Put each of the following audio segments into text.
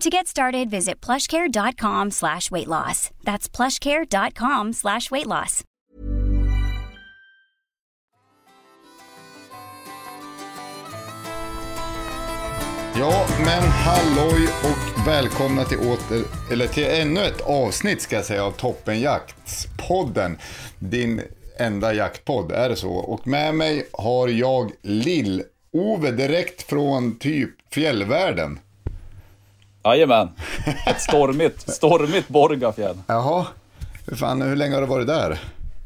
To get started, visit plushcare.com slash weight loss. That's plushcare.com slash weight loss. Ja, men halloj och välkomna till, åter, eller till ännu ett avsnitt ska jag säga av Toppenjaktspodden. Din enda jaktpodd, är det så? Och med mig har jag Lill-Ove direkt från typ fjällvärlden. Jajamän. Ett stormigt, stormigt Borgafjäll. Jaha, hur, fan, hur länge har du varit där?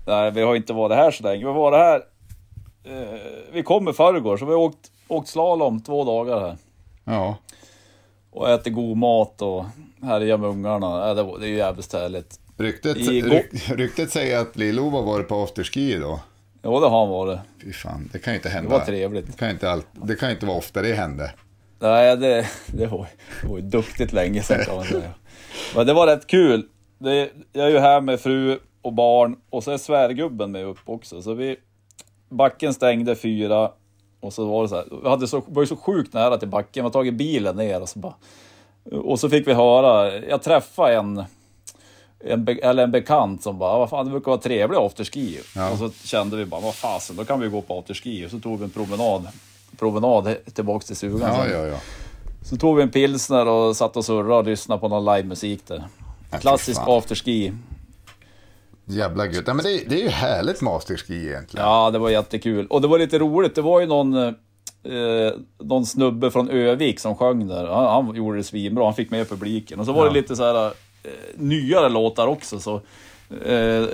Nej, vi har inte varit här så länge. Vi varit här... Eh, vi kom i förrgår, så vi har åkt, åkt slalom två dagar här. Ja, Och ätit god mat och härjat med ungarna. Ja, det, var- det är ju jävligt härligt. ryktet, ryk, ryktet säger att Lill-Ove har varit på afterski då. Jo, det har han varit. Fy fan, det kan ju inte Det hända. var trevligt. Det kan inte, det kan ju inte vara ofta det hände. Nej, det, det, var, det var ju duktigt länge sedan kan man säga. Men det var rätt kul. Det, jag är ju här med fru och barn och så är svärgubben med upp också. Så vi, backen stängde fyra och så var det så här. Vi hade så, var ju så sjukt nära till backen. Vi har tagit bilen ner och så bara... Och så fick vi höra, jag träffade en, en, be, eller en bekant som bara, vad fan det brukar vara trevligt afterski. Ja. Och så kände vi bara, vad fasen, då kan vi gå på afterski. Och så tog vi en promenad, promenad tillbaks till stugan. Ja, ja, ja. Så tog vi en pilsner och satt och surrade och lyssnade på någon livemusik där. fy Klassisk afterski. Jävla gött. Ja, men det, det är ju härligt med afterski egentligen. Ja, det var jättekul. Och det var lite roligt, det var ju någon, eh, någon snubbe från Övik som sjöng där. Han, han gjorde det svinbra, han fick med publiken. Och så var Ja. det lite så här eh, nyare låtar också. Så, eh,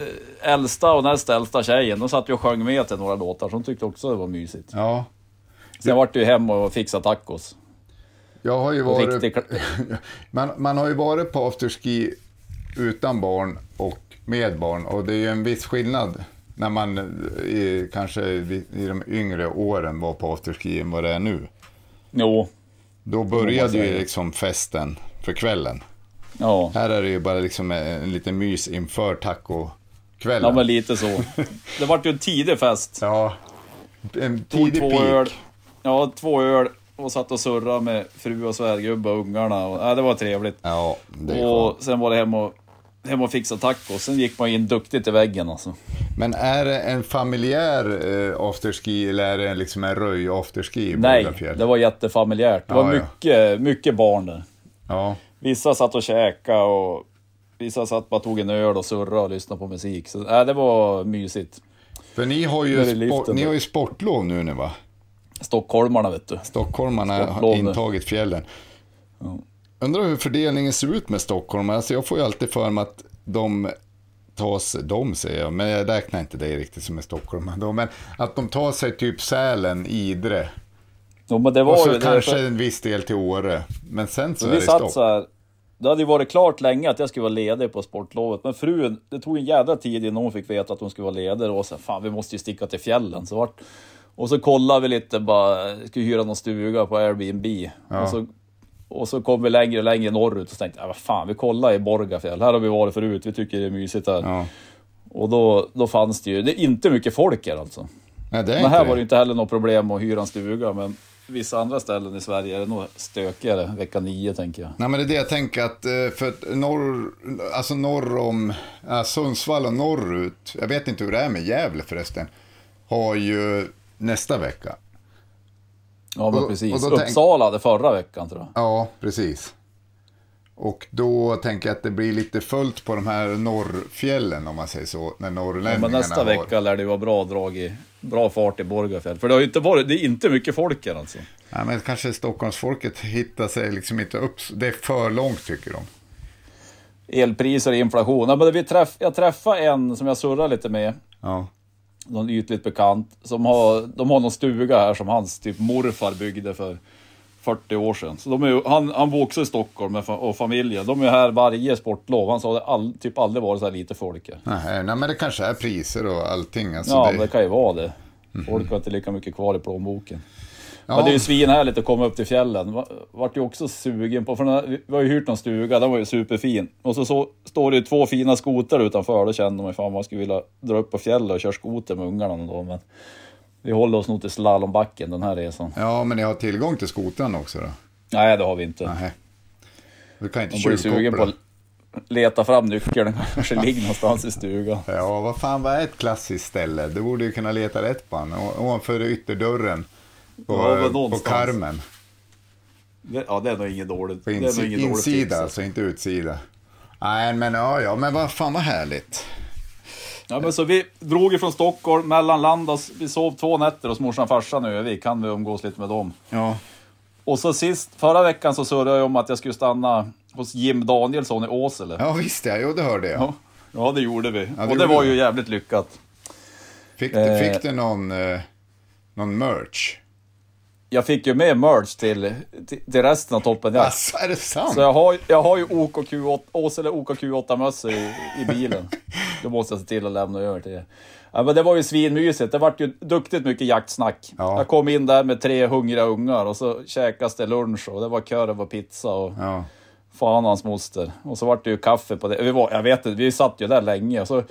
äldsta och näst äldsta tjejen, de satt ju och sjöng med till några låtar, så de tyckte också det var mysigt. Ja, Sen vart ju hem och fixa tacos. jag har ju varit... Riktig... Man, man har ju varit på afterski utan barn och med barn och det är ju en viss skillnad när man i, kanske i, i de yngre åren var på afterski än vad det är nu. Jo, Då började ju liksom festen för kvällen. ja. Här är det ju bara liksom en liten mys inför tacokvällen. Ja men lite så. Det vart ju en tidig fest. Ja, en tidig öl. Ja, två öl och satt och surrade med fru och svärgubbe och ungarna. Och, ja, det var trevligt. Ja, det. Och sen var det hem och, hem och fixa tacos. Sen gick man in duktigt i väggen alltså. Men är det en familjär eh, afterski eller är det liksom en röj afterski Nej, det var jättefamiljärt. Det var Ja, ja. mycket, mycket barn där. Ja, Vissa satt och käkade och vissa satt bara tog en öl och surrade och lyssnade på musik. Så äh, det var mysigt. för ni har ju, sport, ni har ju sportlov nu, nu va? Stockholmarna vet du. Stockholmarna har intagit fjällen. Undrar hur fördelningen ser ut med Stockholm. Alltså jag får ju alltid för mig att de tar sig, de säger jag, men jag räknar inte dig riktigt som en stockholmare då, men att de tar sig typ Sälen, Idre Jo, men det var och så ju, kanske en viss del till Åre. Men sen så Så är det satt stopp. så här. Det hade ju varit klart länge att jag skulle vara ledig på sportlovet. Men frun, det tog en jädra tid innan hon fick veta att hon skulle vara ledig. Och så här, fan vi måste ju sticka till fjällen. Så vart, och så kollade vi lite bara, skulle hyra någon stuga på Airbnb. Och, så, och så kom vi längre och längre norrut och tänkte jag, vad fan vi kollar i Borgafjäll. Här har vi varit förut, vi tycker det är mysigt här. Ja. Och då, då fanns det ju, det är inte mycket folk här alltså. Nej, det är Men här det. var det inte heller något problem att hyra en stuga. Men vissa andra ställen i Sverige är det nog stökigare vecka nio tänker jag. Nej men det är det jag tänker att eh, för norr, alltså norr om ja, Sundsvall och norrut, jag vet inte hur det är med Gävle förresten, har ju nästa vecka. Ja men Och- precis. och tänk- Uppsala hade förra veckan tror jag. Ja, precis. Och då tänker jag att det blir lite fullt på de här norrfjällen om man säger så. När Ja, norrlänningarna men nästa har... vecka lär det vara bra drag i, bra fart i Borgafjäll. För det har ju inte varit, det är inte mycket folk här alltså. Ja, men kanske Stockholmsfolket hittar sig liksom inte upp. Det är för långt tycker de. Elpriser och inflation. Ja, men vi träff, jag träffade en som jag surrar lite med. Ja. Någon ytligt bekant, som har, de har någon stuga här som hans typ morfar byggde för 40 år sedan. Så de är, han, han bor också i Stockholm med, och familjen. De är här varje sportlov. Han sa det all, typ aldrig varit så här lite folk. Nej, nej, men det kanske är priser och allting. Alltså Ja, det... det kan ju vara det. Folk har inte lika mycket kvar i plånboken. Ja. Men det är ju svinhärligt att komma upp till fjällen. Va- Vart ju också sugen på, för här, vi har ju hyrt någon stuga, den var ju superfin. Och så, så står det ju två fina skotrar utanför, då kände man fan man skulle vilja dra upp på fjället och köra skoter med ungarna dag. Men vi håller oss nog till slalombacken den här resan. Ja, men ni har tillgång till skotern också då? Nej, det har vi inte. Nej. Du kan inte tjuvkoppla. leta fram nyckeln, den kanske ligger någonstans i stugan. Ja, vad fan vad är ett klassiskt ställe? Du borde ju kunna leta rätt på den. Ovanför ytterdörren. På, Ja, men på karmen. Det, ja, det är nog inget dåligt. På insi- inget dåligt insida tips. alltså, inte utsida. Nej, men ja, ja, men vad fan vad härligt. Ja, men så vi drog ifrån Stockholm, mellanlandas, vi sov två nätter hos morsan och farsan i Övik, kan vi umgås lite med dem. Ja, Och så sist, förra veckan så surrade jag om att jag skulle stanna hos Jim Danielsson i Åsele. ja visst ja, jo det hörde jag. Ja, ja det gjorde vi. det och det var du. ju jävligt lyckat. Fick, Eh. fick du någon, eh, någon merch? Jag fick ju med merch till, till, till resten av toppen. Ja. Alltså, är det sant? Så jag har, jag har ju OKQ8, Åsele OKQ8-mössor i, i bilen. Det måste jag se till att lämna över till er. Ja, men det var ju svinmysigt. Det vart ju duktigt mycket jaktsnack. Ja. Jag kom in där med tre hungriga ungar och så käkas det lunch och det var korv och pizza och Ja. fan hans moster. Och så vart det ju kaffe på det. Vi var, jag vet inte, vi satt ju där länge. Och så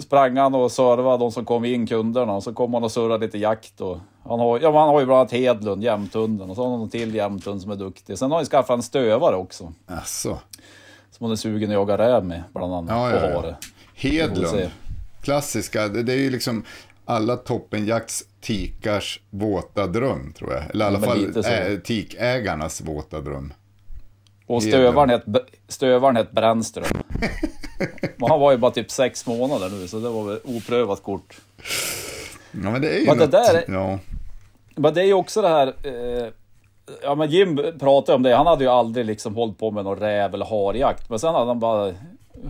sprang han och servade de som kom in, kunderna. Och så kom han och surrade lite jakt. Och han, har, ja, han har ju bland annat Hedlund, jämthunden. Och så har han någon till jämthund som är duktig. Sen har han skaffat en stövare också. Alltså. Som hon är sugen att jaga räv med, bland annat. Ja, ja, ja. Hedlund. Klassiska, det, är ju liksom alla toppenjakts tikars våta dröm tror jag. Eller i alla fall så. äh, tikägarnas våta dröm. Och stövaren hette, stövaren hette Brännström. Han var ju bara typ sex månader nu, så det var väl oprövat kort. Ja men det är ju Men det något, där är- Ja. Men det är ju också det här... Eh, ja men Jim pratade om det, han hade ju aldrig liksom hållit på med någon räv eller harjakt. Men sen hade han bara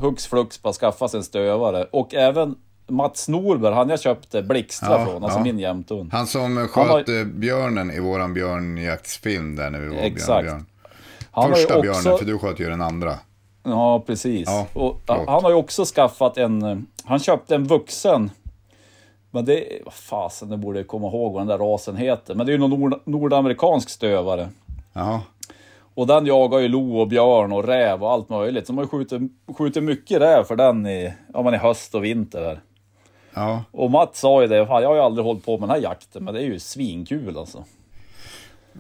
hux flux bara skaffat sig en stövare. Och även Mats Norberg, han jag köpte Blixtra Ja, från, alltså ja. min jämthund. Han som Han sköt har- eh, björnen i våran björnjaktsfilm där när vi var Exakt. Björn, björn. Han Första också- björnen, för du sköt ju den andra. Ja, precis. Ja, och, han har ju också skaffat en... eh, Han köpte en vuxen. Men det... Vad fasen, det borde jag komma ihåg vad den där rasen heter. Men det är ju någon nord, nordamerikansk stövare. Jaha. Och den jagar ju lo och björn och räv och allt möjligt. Så man skjuter, skjuter mycket räv för den i, ja, men i höst och vinter. Där. Ja. Och Mats sa ju det, fan, jag har ju aldrig hållit på med den här jakten, men det är ju svinkul alltså.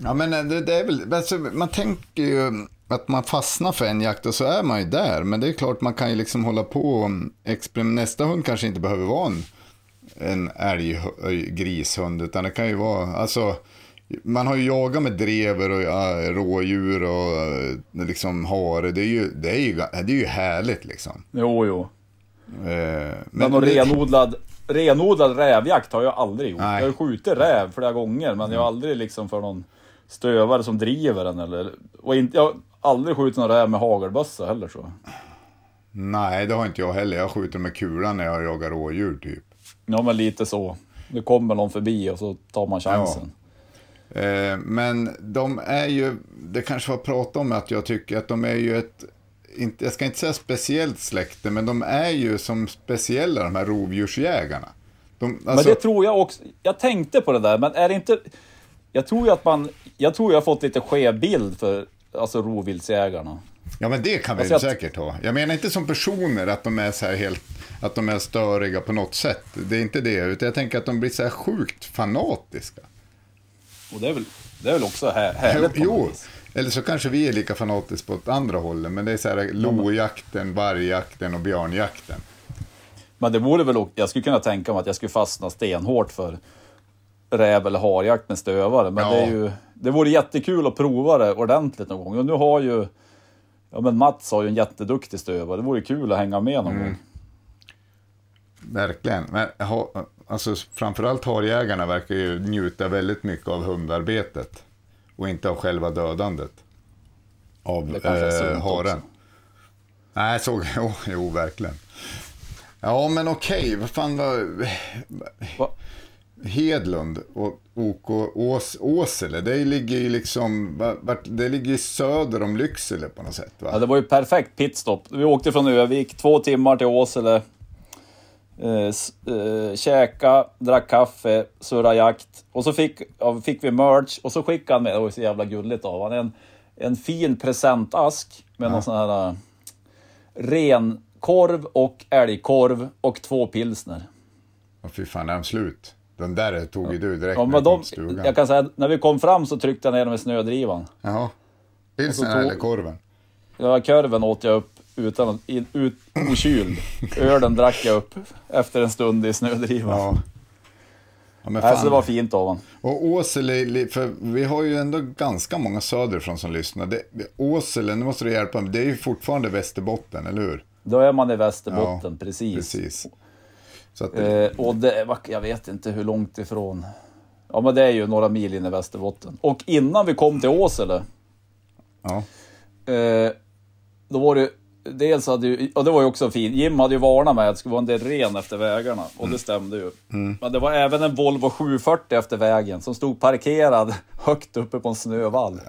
Ja, men eh, det, det är väl, alltså, man tänker ju att man fastnar för en jakt och så är man ju där. Men det är klart man kan ju liksom hålla på och experiment. Nästa hund kanske inte behöver vara en, en älggrishund, utan det kan ju vara, alltså, man har ju jagat med drever och ja, rådjur och eh, liksom hare. Det är ju, det är ju, det är ju härligt liksom. Jo, jo. Eh, Men någon det- renodlad, renodlad rävjakt har jag aldrig gjort. Nej. Jag har ju skjutit räv flera gånger, men jag har aldrig liksom för någon stövare som driver den eller... Och inte, jag har aldrig skjutit någon räv med hagelbössa heller så. Nej, det har inte jag heller. Jag skjuter med kulan när jag jagar rådjur typ. Ja, men lite så. Det kommer någon förbi och så tar man chansen. Eh, men de är ju, det kanske var prat om att jag tycker att de är ju ett, inte, jag ska inte säga speciellt släkte, men de är ju som speciella de här rovdjursjägarna. De, Men alltså, det tror jag också. Jag tänkte på det där, men är det inte... Jag tror ju att man... Jag tror jag har fått lite skev bild för alltså rovviltsjägarna. Ja, men det kan vi Alltså, säkert ha. Jag menar inte som personer att de är så här helt, att de är störiga på något sätt. Det är inte det, utan jag tänker att de blir så här sjukt fanatiska. Och det är väl, det är väl också här, härligt Jo, vis. eller så kanske vi är lika fanatiska på ett andra hållet, men det är så här lojakten, vargjakten och björnjakten. Men det vore väl... Jag skulle kunna tänka mig att jag skulle fastna stenhårt för räv eller harjakt med stövare. Men Ja. det är ju... Det vore jättekul att prova det ordentligt någon gång. Och nu har ju... Ja men Mats har ju en jätteduktig stövare, det vore kul att hänga med någon gång. Verkligen. Men ha, alltså, framförallt harjägarna verkar ju njuta väldigt mycket av hundarbetet. Och inte av själva dödandet. Av eh, haren. Nej, så, jo, jo, verkligen. Ja, men okej, vad fan var... Va? Hedlund och OK Ås, Åsele, det ligger ju liksom, det ligger söder om Lycksele på något sätt va? Ja, det var ju perfekt pitstop. Vi åkte från Övik, två timmar till Åsele. Eh, eh, käka, drack kaffe, surra jakt. Och så fick, ja, fick vi merch och så skickade han med, det var så jävla gulligt av han en, en fin presentask med någon sån här uh, renkorv och älgkorv och två pilsner. Och fy fan, är de slut? Den där tog ju du direkt Ja, när de, stugan. jag kan säga, när vi kom fram så tryckte jag ner dem i snödrivan. Jaha. Pilsner tog- eller korven? Ja, korven åt jag upp utan att- in, ut, okyld. Ölen drack jag upp efter en stund i snödrivan. Ja. ja men Nej, så fan. det var fint av honom. Och Åsele, för vi har ju ändå ganska många söderifrån som lyssnar. Det, Åsele, nu måste du hjälpa mig, det är ju fortfarande Västerbotten, eller hur? Då är man i Västerbotten, Ja, precis. Precis. Så det, Eh, och det, jag vet inte hur långt ifrån. Ja, men det är ju några mil in i Västerbotten. Och innan vi kom till Åsele, ja. eh, då var det Dels hade ju, och det var ju också fint, Jim hade ju varnat mig att det skulle vara en del ren efter vägarna. Och det stämde ju. Men det var även en Volvo 740 efter vägen som stod parkerad högt uppe på en snövall.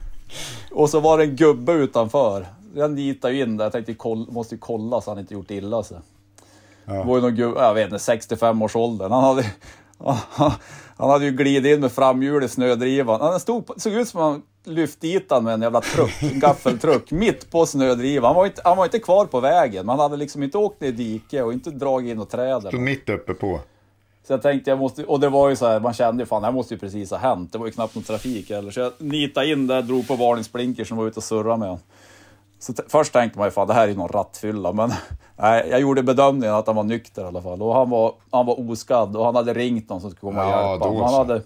Och så var det en gubbe utanför. Jag nitade ju in där, jag tänkte koll, måste ju kolla så han inte gjort illa sig. Det var ju någon gubbe, jag vet inte, 65 års åldern. Han hade, han hade ju glidit in med framhjul i snödrivan. Han stod, såg ut som han lyft dit han med en jävla truck, gaffeltruck, mitt på snödrivan. Han var, inte, han var inte kvar på vägen, men han hade liksom inte åkt ner i diket och inte dragit in och träd. Så mitt uppe på. Så jag tänkte, jag måste, och det var ju så här, man kände ju fan, det här måste ju precis ha hänt. Det var ju knappt någon trafik heller. Så jag nitade in där, drog på varningsblinker som var ute och surrade med honom. Så först tänkte man ju fan, det här är ju någon rattfylla. Men nej, jag gjorde bedömningen att han var nykter i alla fall. Och han var, han var oskadd och han hade ringt någon som skulle komma och Ja, hjälpa honom. Han hade,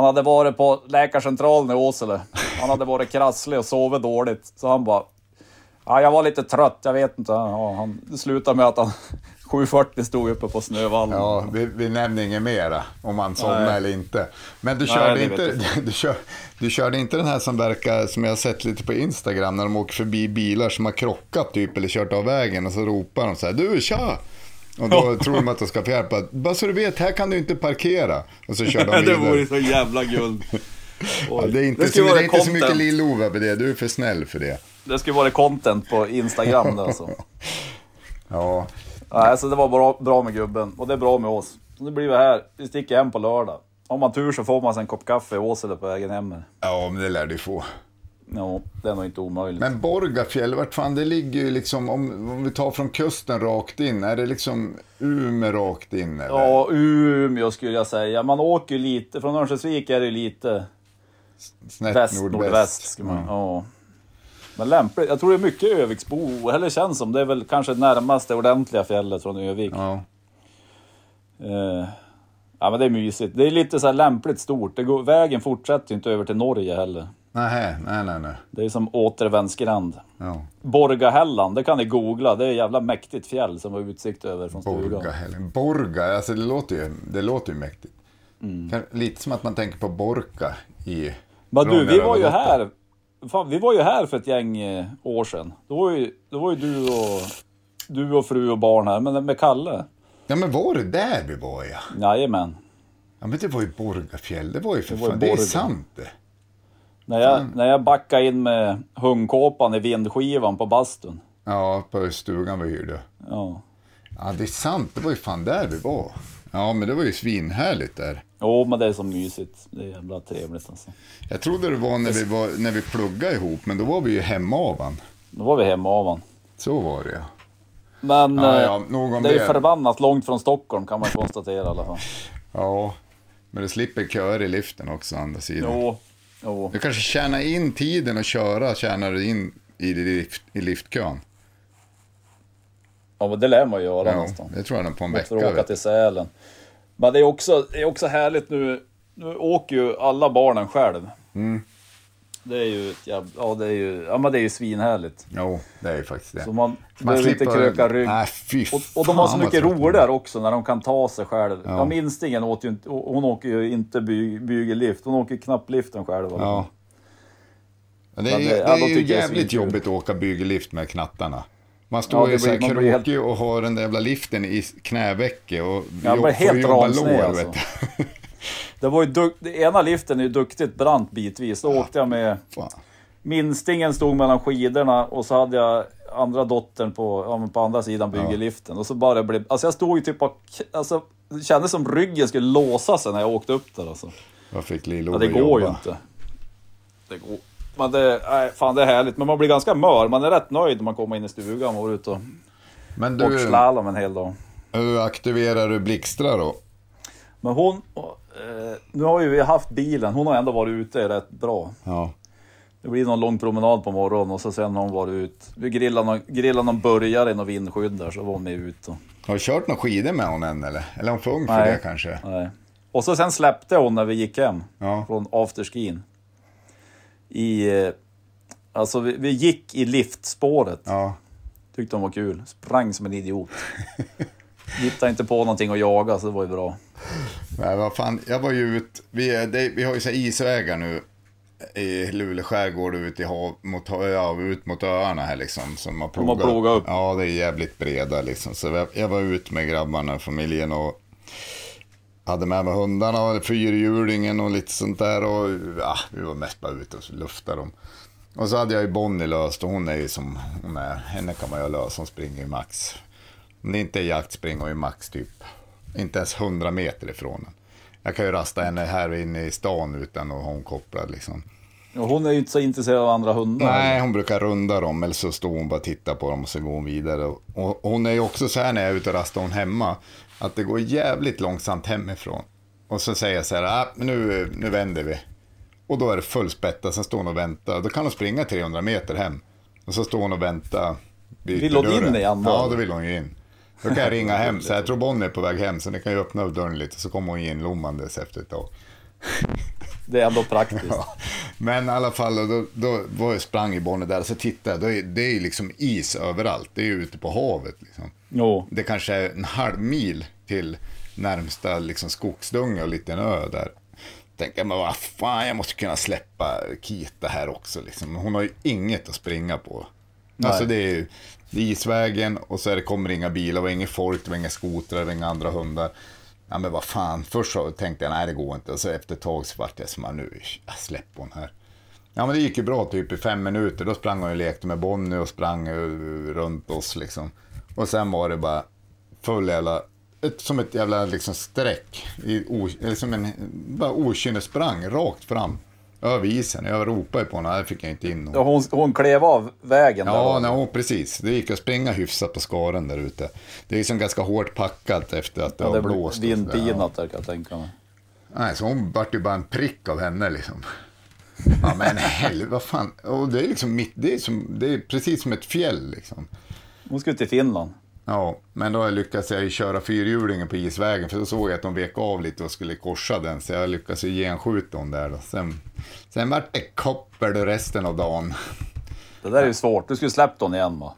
han hade varit på läkarcentralen i Åsele. Han hade varit krasslig och sovit dåligt. Så han bara, ja, jag var lite trött, jag vet inte. Ja, han, slutade med att han 740 stod uppe på snövallen. Ja, vi, vi nämner inget mera om han somnade Nej. eller inte. Men du Nej, körde, det inte, du, kör, du körde inte den här som verkar, som jag har sett lite på Instagram, när de åker förbi bilar som har krockat typ, eller kört av vägen och så ropar de så här, du tja! Och då tror de att de ska få hjälp. Bara, så du vet, här kan du inte parkera. Och så kör de det vidare. vore så jävla guld. Ja, det är inte, så, skulle det är inte så mycket lill-Ove över det, du är för snäll för det. Det skulle vara content på Instagram där alltså. Ja, Nej, så det var bra, bra med gubben och det är bra med oss. Så nu blir vi här. Vi sticker hem på lördag. Om man tur så får man sig en kopp kaffe i Åsele på vägen hem. ja men det lär du få. Ja, det är nog inte omöjligt. Men Borgafjäll, vart fan det ligger ju liksom, om, om vi tar från kusten rakt in, är det liksom Umeå rakt in eller? Ja, Umeå skulle jag säga. Man åker ju lite, från Örnsköldsvik är det ju lite Snett väst, nordväst. nordväst. Man, Mm. ja. Men lämpligt. Jag tror det är mycket Öviksbo, eller känns som. Det är väl kanske närmaste ordentliga fjället från Övik. Ja. Eh, ja men det är mysigt. Det är lite så här lämpligt stort. Det går, vägen fortsätter inte över till Norge heller. Nej, nej, nej, nej. Det är som återvändsgränd. Ja. Borgahällan, det kan ni googla. Det är ett jävla mäktigt fjäll som har utsikt över från stugan. Borga, Borga, alltså det låter ju, det låter ju mäktigt. Mm. Lite som att man tänker på Borka i... Men du, vi var ju här. Fan, vi var ju här för ett gäng eh, år sedan. Då var ju, då var ju du och du och fru och barn här, men med Kalle. Ja, men var det där vi var ja? Jajamän. Ja, men det var ju Borgafjäll, det var ju för Det var fan, det är sant det. När jag, när jag backade in med hundkåpan i vindskivan på bastun. Ja, på stugan vi hyrde. Ja. Ja, det är sant, det var ju fan där vi var. Ja, men det var ju svinhärligt där. Jo, men det är så mysigt. Det är jävla trevligt alltså. Jag trodde det var när vi, var, när vi pluggade ihop, men då var vi ju hemma av han. Då var vi hemma av han. Så var det ja. Men Ja, eh, ja, om det är ju förbannat långt från Stockholm kan man konstatera i alla fall. Ja, men du slipper köer i liften också å andra sidan. Jo, jo. Du kanske tjänar in tiden och köra, tjänar du in i, lift, i liftkön. Ja, men det lär man ju göra Ja, nästan. det tror jag nog på en vecka. åka vet till Sälen. Men det är också, det är också härligt nu. Nu åker ju alla barnen själv. Mm. Det är ju ett jävla, ja det är ju, ja men det är ju svinhärligt. Jo, det är ju faktiskt det. Så man, Man behöver inte kröka rygg. Nej, fy och, och de har så mycket trött man ro är. där också när de kan ta sig själv. Ja. Ja. minstingen åt ju inte, hon åker ju inte by, bygelift, hon åker knappt liften själv. Ja. Men det är, Men det- det, ja, är ju är jävligt svinkul. jobbigt att åka bygelift med knattarna. Man Ja, står det ju så blir helt- krokig och har den där jävla liften i knävecket och Ja, jo- men helt får jobba lår, alltså. Det var ju duk, det ena liften är ju duktigt brant bitvis. Då åkte jag med, Fan. minstingen stod mellan skidorna och så hade jag andra dottern på, ja, på andra sidan byggeliften. Och så bara blev, alltså jag stod ju typ och, alltså det kändes som ryggen skulle låsa sig när jag åkte upp där alltså. Vad fick lill Ja, det går ju inte. Det går. Men det, nej, fan det är härligt. Men man blir ganska mör. Man är rätt nöjd när man kommer in i stugan och går ut och Men åker du, slalom en hel dag. hur aktiverar du Blixtra då? Men hon, nu har ju vi haft bilen. Hon har ändå varit ute rätt bra. Ja. Det blir någon lång promenad på morgonen och så sen har hon varit ut. Vi grillade någon, grillade någon burgare i någon vindskydd där så var hon med ut. Och, Har du kört några skidor med hon än eller? Eller är hon för ung för det kanske? nej. och så sen släppte hon när vi gick hem Ja. från afterskin. I, eh, alltså vi, vi gick i liftspåret. Ja. Tyckte hon var kul. Sprang som en idiot. Hittade inte på någonting att jaga så det var ju bra. Nej, vad fan, jag var ju ut, vi, är, det, vi har ju så isvägar nu i Luleå skärgård ut i hav, mot, ja, ut mot öarna här liksom. Som har De har plogat, plogat upp. Ja, det är jävligt breda liksom. Så jag, jag var ut med grabbarna, familjen och hade med mig hundarna och fyrhjulingen och lite sånt där. Och ja, vi var mest bara ute och luftade dem. Och så hade jag ju Bonnie löst och hon är ju som hon är. Henne kan man ju lösa, hon springer ju max. Om det inte är jakt springer ju max typ, inte ens 100 meter ifrån den. Jag kan ju rasta henne här inne i stan utan att ha hon kopplad liksom. Och hon är ju inte så intresserad av andra hundar. Nej, hon brukar runda dem eller så står hon bara och tittar på dem och så går hon vidare. Och, hon är ju också så här när jag är ute och rastar hon hemma, att det går jävligt långsamt hemifrån. Och så säger jag så här, ah, nu, nu vänder vi. Och då är det full spätta, sen står hon och väntar. Då kan hon springa 300 meter hem. Och så står hon och väntar. Vill hon in igen? Ja, då vill hon ju in. Då kan jag ringa hem, så jag tror Bonnie är på väg hem, så ni kan ju öppna upp dörren lite, så kommer hon in lommandes efter ett tag. Det är ändå praktiskt. Ja. Men i alla fall, då, då var jag sprang i Bonnie där, så tittade jag, är, det är ju liksom is överallt. Det är ju ute på havet. Liksom. Jo. Det kanske är en halv mil till närmsta liksom, skogsdunge och liten ö där. Tänker men vad fan, jag måste kunna släppa Kita här också. Liksom. Hon har ju inget att springa på. Alltså det är ju det är isvägen och så är det, kommer inga bilar, och inget folk, det var inga skotrar, inga andra hundar. Ja men vad fan, först så tänkte jag nej det går inte. Och så efter ett tag så vart jag som, ah, nu jag släpp hon här. Ja men det gick ju bra typ i fem minuter. Då sprang hon och lekte med Bonnie och sprang eh, runt oss liksom. Och sen var det bara full jävla, ett, som ett jävla liksom streck. I, o, liksom en, bara okynnessprang rakt fram. Över isen. Jag ropade på henne, där fick jag inte in. Ja, hon, hon klev av vägen där. Ja, då. nej, precis. Det gick att springa hyfsat på skaren där ute. Det är liksom ganska hårt packat efter att det Ja, har det blåst. vindpinat där kan jag tänka mig. Nej, så hon vart ju bara en prick av henne liksom. Ja men helvete, vad fan. Och det är liksom mitt, det är, som, det är precis som ett fjäll liksom. Hon skulle till Finland. Ja, men då lyckades jag ju köra fyrhjulingen på isvägen för då såg jag att de vek av lite och skulle korsa den. Så jag lyckades ju genskjuta hon där då. Sen, sen vart det koppel resten av dagen. Det där är ju svårt. Du skulle släppt hon igen va?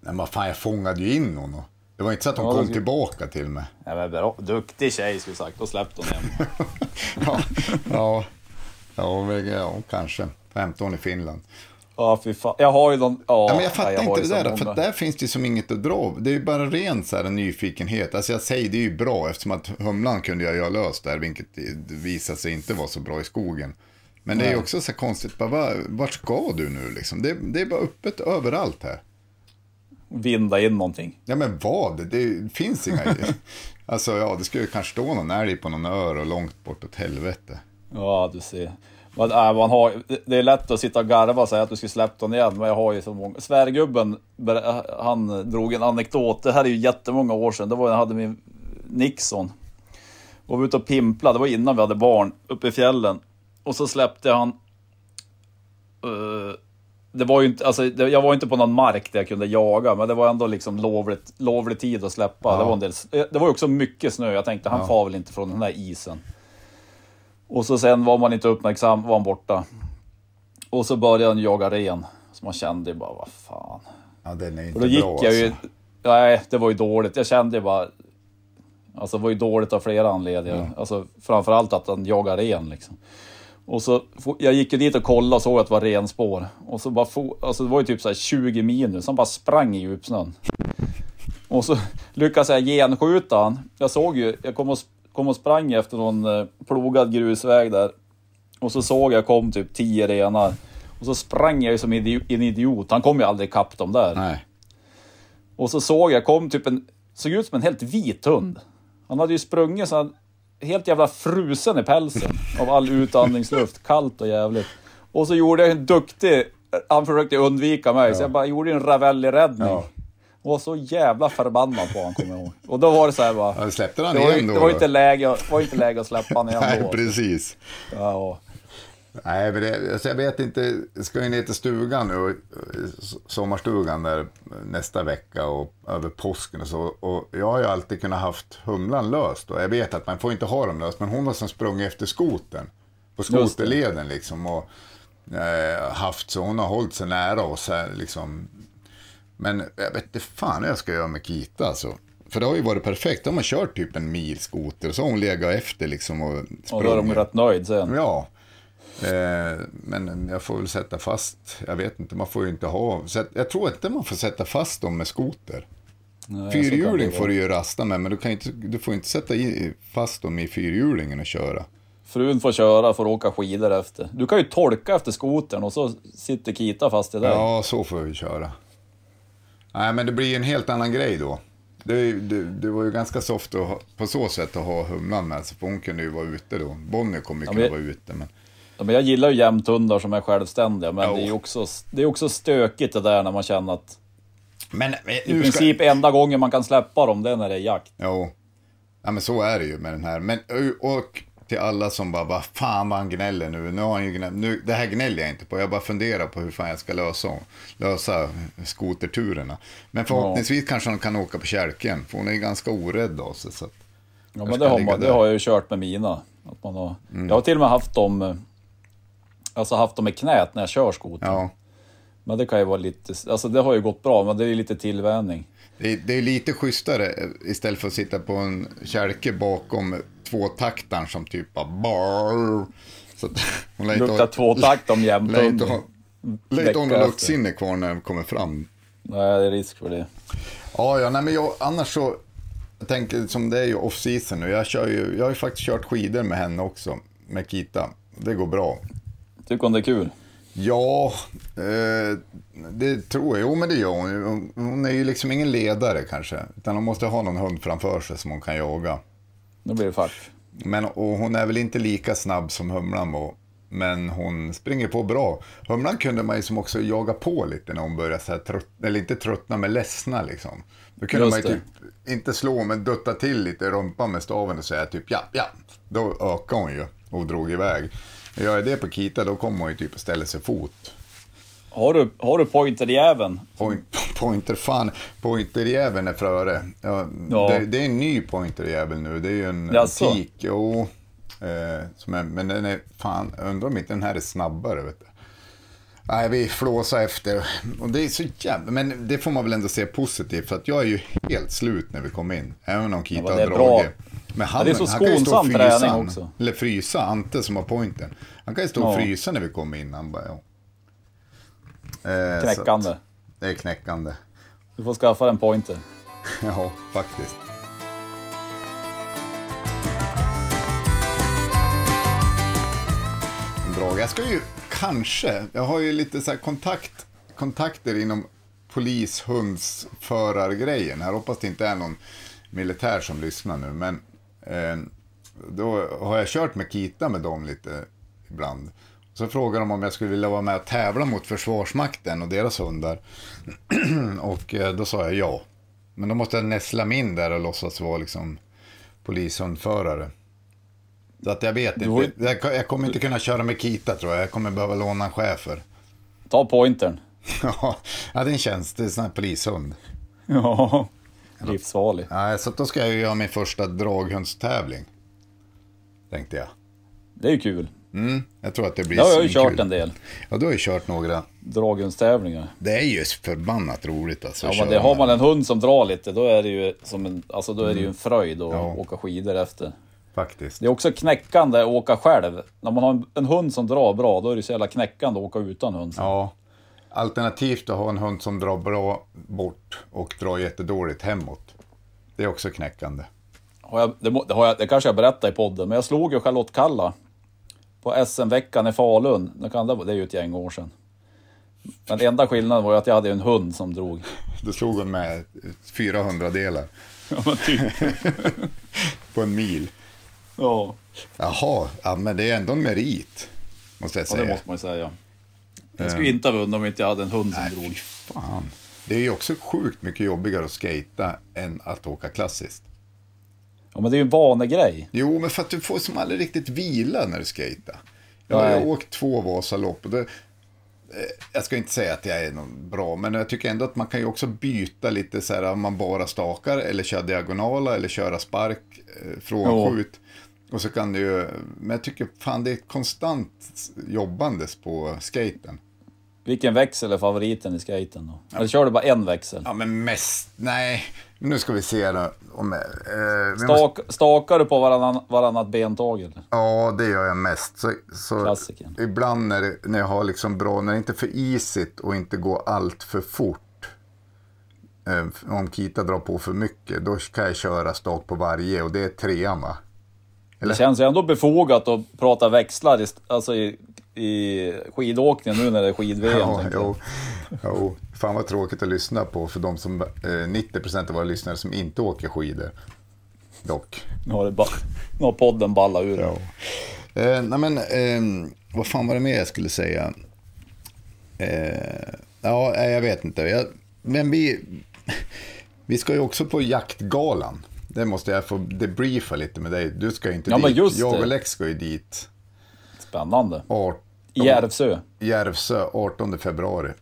Men vad fan, jag fångade ju in hon. och- Det var inte så att hon Ja, kom skulle- tillbaka till mig. Ja, men bra. Duktig tjej skulle sagt. Då släppte hon igen. ja, ja, ja, men, ja, kanske. 15 i Finland. Ja, fy fan. Jag har ju någon... Ja, Ja, men jag fattar har inte ju det där, för där finns det ju som inget att dra av. Det är ju bara ren så här, nyfikenhet. Alltså jag säger det är ju bra eftersom att humlan kunde jag ju ha löst där, vilket visade sig inte vara så bra i skogen. Men det är ju också så här konstigt, bara, va- vart ska du nu liksom? Det, det är bara öppet överallt här. Vinda in någonting. Ja men vad? Det finns inga... alltså ja, det skulle ju kanske stå någon älg på någon ör och långt bort åt helvete. Ja, du ser. Man, äh, man har, det är lätt att sitta och garva och säga att du skulle släppt honom igen, men jag har ju så många. Svärgubben, ber- han drog en anekdot. Det här är ju jättemånga år sedan. Det var när jag hade min Nixon. Och var ute och pimpla, det var innan vi hade barn, uppe i fjällen. Och så släppte han... eh, det var ju inte, alltså, det, jag var inte på någon mark där jag kunde jaga, men det var ändå liksom lovligt, lovlig tid att släppa. Det, var en del, det var ju också mycket snö. Jag tänkte, han far väl inte från den här isen. Och så sen var man inte uppmärksam, var han borta. Och så började han jaga ren. Så man kände ju bara, vad fan. Ja, den är inte Och då gick bra jag ju... alltså. Nej, det var ju dåligt. Jag kände ju bara... Alltså det var ju dåligt av flera anledningar. Alltså framförallt att han jagar ren liksom. Och så, jag gick ju dit och kollade och såg att det var renspår. Och så bara fo, alltså det var ju typ så här 20 minus, han bara sprang i djupsnön. Och så lyckades jag genskjuta han. Jag såg ju, jag kom och, kom och sprang efter någon eh, plogad grusväg där. Och så såg jag kom typ 10 renar. Och så sprang jag ju som en idiot. Han kom ju aldrig ikapp dem där. Nej. Och så såg jag, kom typ en, såg ut som en helt vit hund. Han hade ju sprungit så han, helt jävla frusen i pälsen av all utandningsluft. Kallt och jävligt. Och så gjorde jag en duktig, han försökte undvika mig, så jag bara gjorde en Ravelli-räddning. Ja. Och var så jävla förbannad på honom, kommer jag ihåg. Och då var det så här bara... Ja, släppte han Det var, igen då? det var inte läge, var inte läge att släppa honom igen Nej, då. precis. Ja, och- Nej, men det, alltså jag vet inte. Jag ska ju ner till stugan nu, sommarstugan där nästa vecka och över påsken och så. Och jag har ju alltid kunnat haft humlan löst och jag vet att man får inte ha dem löst, men hon har som sprungit efter skoten på skoterleden liksom och eh, haft så hon har hållit sig nära oss här liksom. Men jag vet inte fan jag ska göra med Kita alltså. För det har ju varit perfekt. De har kört typ en mil skoter och så har hon legat efter liksom och och då är de sprungit. rätt nöjd sen. Ja. Eh, men jag får väl sätta fast, jag vet inte, man får ju inte ha, jag tror inte man får sätta fast dem med skoter. Nej, Fyrhjuling får du ju rasta med, men du, kan inte, du får inte sätta i, fast dem i fyrhjulingen och köra. Frun får köra, får åka skidor efter. Du kan ju tolka efter skotern och så sitter Kita fast i dig. Ja, så får vi köra. Nej, men det blir ju en helt annan grej då. Det, det, det var ju ganska soft att på så sätt att ha humlan med sig, för hon kunde ju vara ute då. Bonnie kommer ju Ja, kunna men- vara ute, men... Ja, men jag gillar ju jämthundar som är självständiga, men Jo. det är ju också, det är också stökigt det där när man känner att Men eh, i nu ska- princip enda gången man kan släppa dem, det är när det är jakt. Jo, ja, men så är det ju med den här. Men, och till alla som bara, vad fan vad han gnäller nu. nu, har han ju gnäll, nu det här gnäller jag inte på, jag bara funderar på hur fan jag ska lösa, lösa skoterturerna. Men förhoppningsvis kanske hon kan åka på kälken, för hon är ju ganska orädd av sig. Så att, Ja, men det har, man, det har jag ju kört med mina. Att man har, Mm. Jag har till och med haft dem, eh, alltså haft dem i knät när jag kör skoter. ja, Men det kan ju vara lite, alltså det har ju gått bra, men det är lite tillvänjning. det, är- det är lite schysstare eh, istället för att sitta på en kälke bakom tvåtaktaren som typ bar. Så att, hon Luktar tvåtakt om ha, lär inte ha luktsinne kvar när den kommer fram. Nej, det är risk för det. Ja, ja nej, men jag, annars så, jag tänker som det är ju off-season nu. Jag, kör ju, jag har ju faktiskt kört skidor med henne också, med Kita. Det går bra. Tycker hon det är kul? Ja, eh, det tror jag. Jo, men det gör. Hon- Hon är ju liksom ingen ledare kanske, utan hon måste ha någon hund framför sig som hon kan jaga. Nu blir det fack. Men, och hon är väl inte lika snabb som Humlan var, men hon springer på bra. Humlan kunde man ju som också jaga på lite när hon började så här trött, eller inte tröttna, men ledsna liksom. Då kunde Just man ju typ, inte slå, men dutta till lite i rumpan med staven och säga typ ja, ja. Då ökade hon ju och drog iväg. Gör jag det på Kita, då kommer hon ju typ att ställa sig fot. Har du, har du pointerjäveln? Point, pointer, fan, pointerjäveln är före. Ja, Ja. Det, det är en ny pointerjävel nu, det är ju en Jaså? tik. Jo, eh, som är, men den är, fan, undrar om inte den här är snabbare. Vet du. Nej, vi flåsar efter. Och det är så jävla, men det får man väl ändå se positivt, för att jag är ju helt slut när vi kom in. Även om Kita Ja, har dragit. Men han, det är så han kan ju stå och frysa, också. Eller frysa, Ante som har pointen. Han kan ju stå och Ja. frysa när vi kommer in. Han bara, ja. Eh, Knäckande. det är knäckande. Du får skaffa en pointer. Ja, faktiskt. Jag ska ju kanske, jag har ju lite så här kontakt, kontakter inom polishundsförargrejen. Jag hoppas det inte är någon militär som lyssnar nu, men eh, då har jag kört med Kita med dem lite ibland. Så frågade de om jag skulle vilja vara med och tävla mot Försvarsmakten och deras hundar. och eh, då sa jag ja. Men då måste jag näsla mig in där och låtsas vara liksom polishundförare. Så att jag vet Du har inte. Jag, jag kommer inte kunna köra med Kita tror jag. Jag kommer behöva låna en schäfer. Ta pointern. ja, det är en tjänst. Det är en sån här polishund. Ja. Livsfarlig. Nej, så då ska jag göra min första draghundstävling. Tänkte jag. Det är ju kul. Mm, jag tror att det blir Det har jag ju svinkul. kört en del. Ja, du har ju kört några. Draghundstävlingar. Det är ju förbannat roligt alltså. Ja men det har man en hund som drar lite, då är det ju som en, alltså då är det ju en fröjd att Ja. åka skidor efter. Faktiskt. Det är också knäckande att åka själv. När man har en, en hund som drar bra, då är det så jävla knäckande att åka utan hund. sen. Ja. Alternativt att ha en hund som drar bra bort och drar jättedåligt hemåt. Det är också knäckande. Har jag, det, har jag, det kanske jag berättade i podden, men jag slog ju Charlotte Kalla på SM-veckan i Falun. Det, kan, det är ju ett gäng år sedan. Men enda skillnaden var ju att jag hade en hund som drog. Då slog hon med 400 delar Ja, typ. på en mil. ja. Jaha, ja, men det är ändå en merit. Måste jag ja, säga. det måste man ju säga. Jag skulle inte ha vunnit om inte jag hade en hund som Nej, drog. fan. Det är ju också sjukt mycket jobbigare att skata än att åka klassiskt. Ja, men det är ju en vanegrej. Jo, men för att du får som aldrig riktigt vila när du skejtar. Jag har åkt två Vasalopp och det, eh, jag ska inte säga att jag är någon bra, men jag tycker ändå att man kan ju också byta lite så här om man bara stakar eller kör diagonala eller köra spark eh, från Jo. skjut. Och så kan du men jag tycker fan det är ett konstant jobbandes på skaten. Vilken växel är favoriten i skaten då? Eller kör du bara en växel? Ja, men mest, nej, nu ska vi se då. Om, eh, vi måste, Stak, stakar du på varannan, varannat bentag eller? Ja, det gör jag mest. Så, så ibland när, när jag har liksom bra, när det inte är för isigt och inte går allt för fort. Eh, om Kita drar på för mycket, då kan jag köra stak på varje och det är trean va? Det känns ju ändå befogat att prata växlar i, alltså i, i skidåkningen nu när det är skid-VM. Ja, jo, jo. Fan vad tråkigt att lyssna på för de som, eh, 90% av våra lyssnare som inte åker skidor. Dock. Nu har, det ba, nu har podden ballat ur. Ja. Eh, nej men, eh, vad fan var det mer jag skulle säga? Eh, ja, jag vet inte. Jag, men vi, vi ska ju också på jaktgalan. Det måste jag få debriefa lite med dig. Du ska ju inte Ja, dit. jag och Lex ska ju dit. Spännande. 18, I Järvsö. Järvsö 18 februari.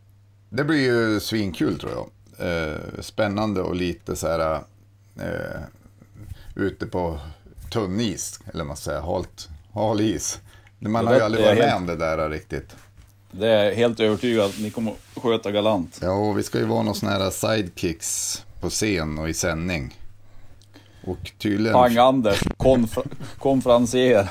Det blir ju svinkul tror jag. Eh, spännande och lite så här eh, ute på tunn is, eller man säger, halt, hal is. Man har ju aldrig varit med om det där riktigt. Det är helt övertygad att ni kommer att sköta galant. Ja, och vi ska ju vara någon sån här sidekicks på scen och i sändning. Och tydligen... Pang-Anders, konfer konferencier.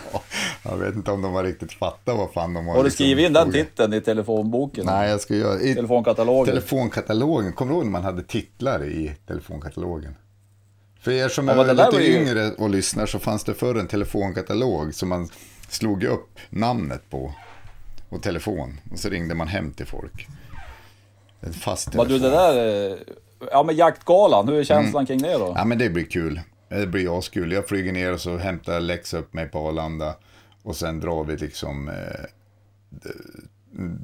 Jag vet inte om de har riktigt fattat vad fan de har Har du liksom skrivit in den titeln i telefonboken? Nej, jag ska göra... I Telefonkatalogen? telefonkatalogen. Kommer du ihåg när man hade titlar i telefonkatalogen? För er som Ja, men är lite ju- yngre och lyssnar så fanns det förr en telefonkatalog som man slog upp namnet på och telefon. Och så ringde man hem till folk. En fast Vad telefon. du, det där... eh, Ja, men jaktgalan, hur är känslan kring det då? Ja men det blir kul. Det blir askul. Jag flyger ner och så hämtar Lex upp mig på Arlanda. Och sen drar vi liksom... Eh,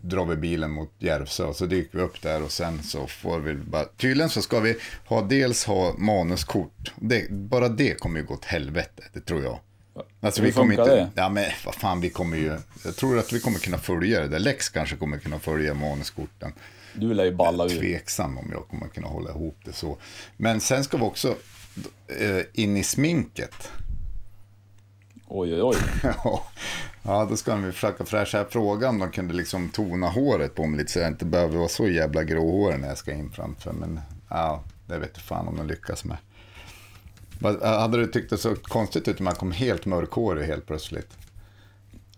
drar vi bilen mot Järvsö. Och så dyker vi upp där och sen så får vi bara... Tydligen så ska vi ha dels ha manuskort. Det, bara det kommer ju gå åt helvete, det tror jag. Alltså, Hur vi kommer inte, det? Ja men vad fan, vi kommer ju... Jag tror att vi kommer kunna följa det där. Lex kanske kommer kunna följa manuskorten. Du lär ju balla ur. Tveksam om jag kommer kunna hålla ihop det så. Men sen ska vi också eh, in i sminket. Oj, oj, oj. Ja, ja, då ska vi försöka fräscha upp frågan om de kunde liksom tona håret på mig lite så jag inte behöver vara så jävla gråhårig när jag ska in framför. Men ja, det vet jag fan om de lyckas med. Vad- Hade du tyckt det så konstigt ut om man kom helt mörkhårig helt plötsligt?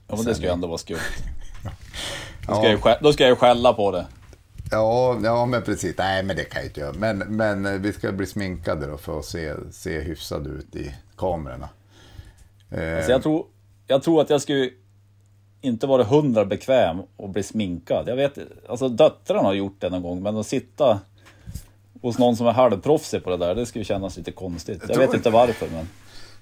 Ja, men det ska ju ändå vara skumt. Då Ja. ska, jag, ju skä- då ska jag ju skälla på det. Ja, ja, men precis. Nej, men det kan jag inte göra. Men, men eh, vi ska bli sminkade då för att se, se hyfsade ut i kamerorna. Eh, Så jag, tror, jag tror att jag skulle inte vara hundra bekväm och bli sminkad. Jag vet alltså döttrarna har gjort det någon gång, men att sitta hos någon som är halvproffsig på det där, det skulle kännas lite konstigt. Jag tror vet inte varför, men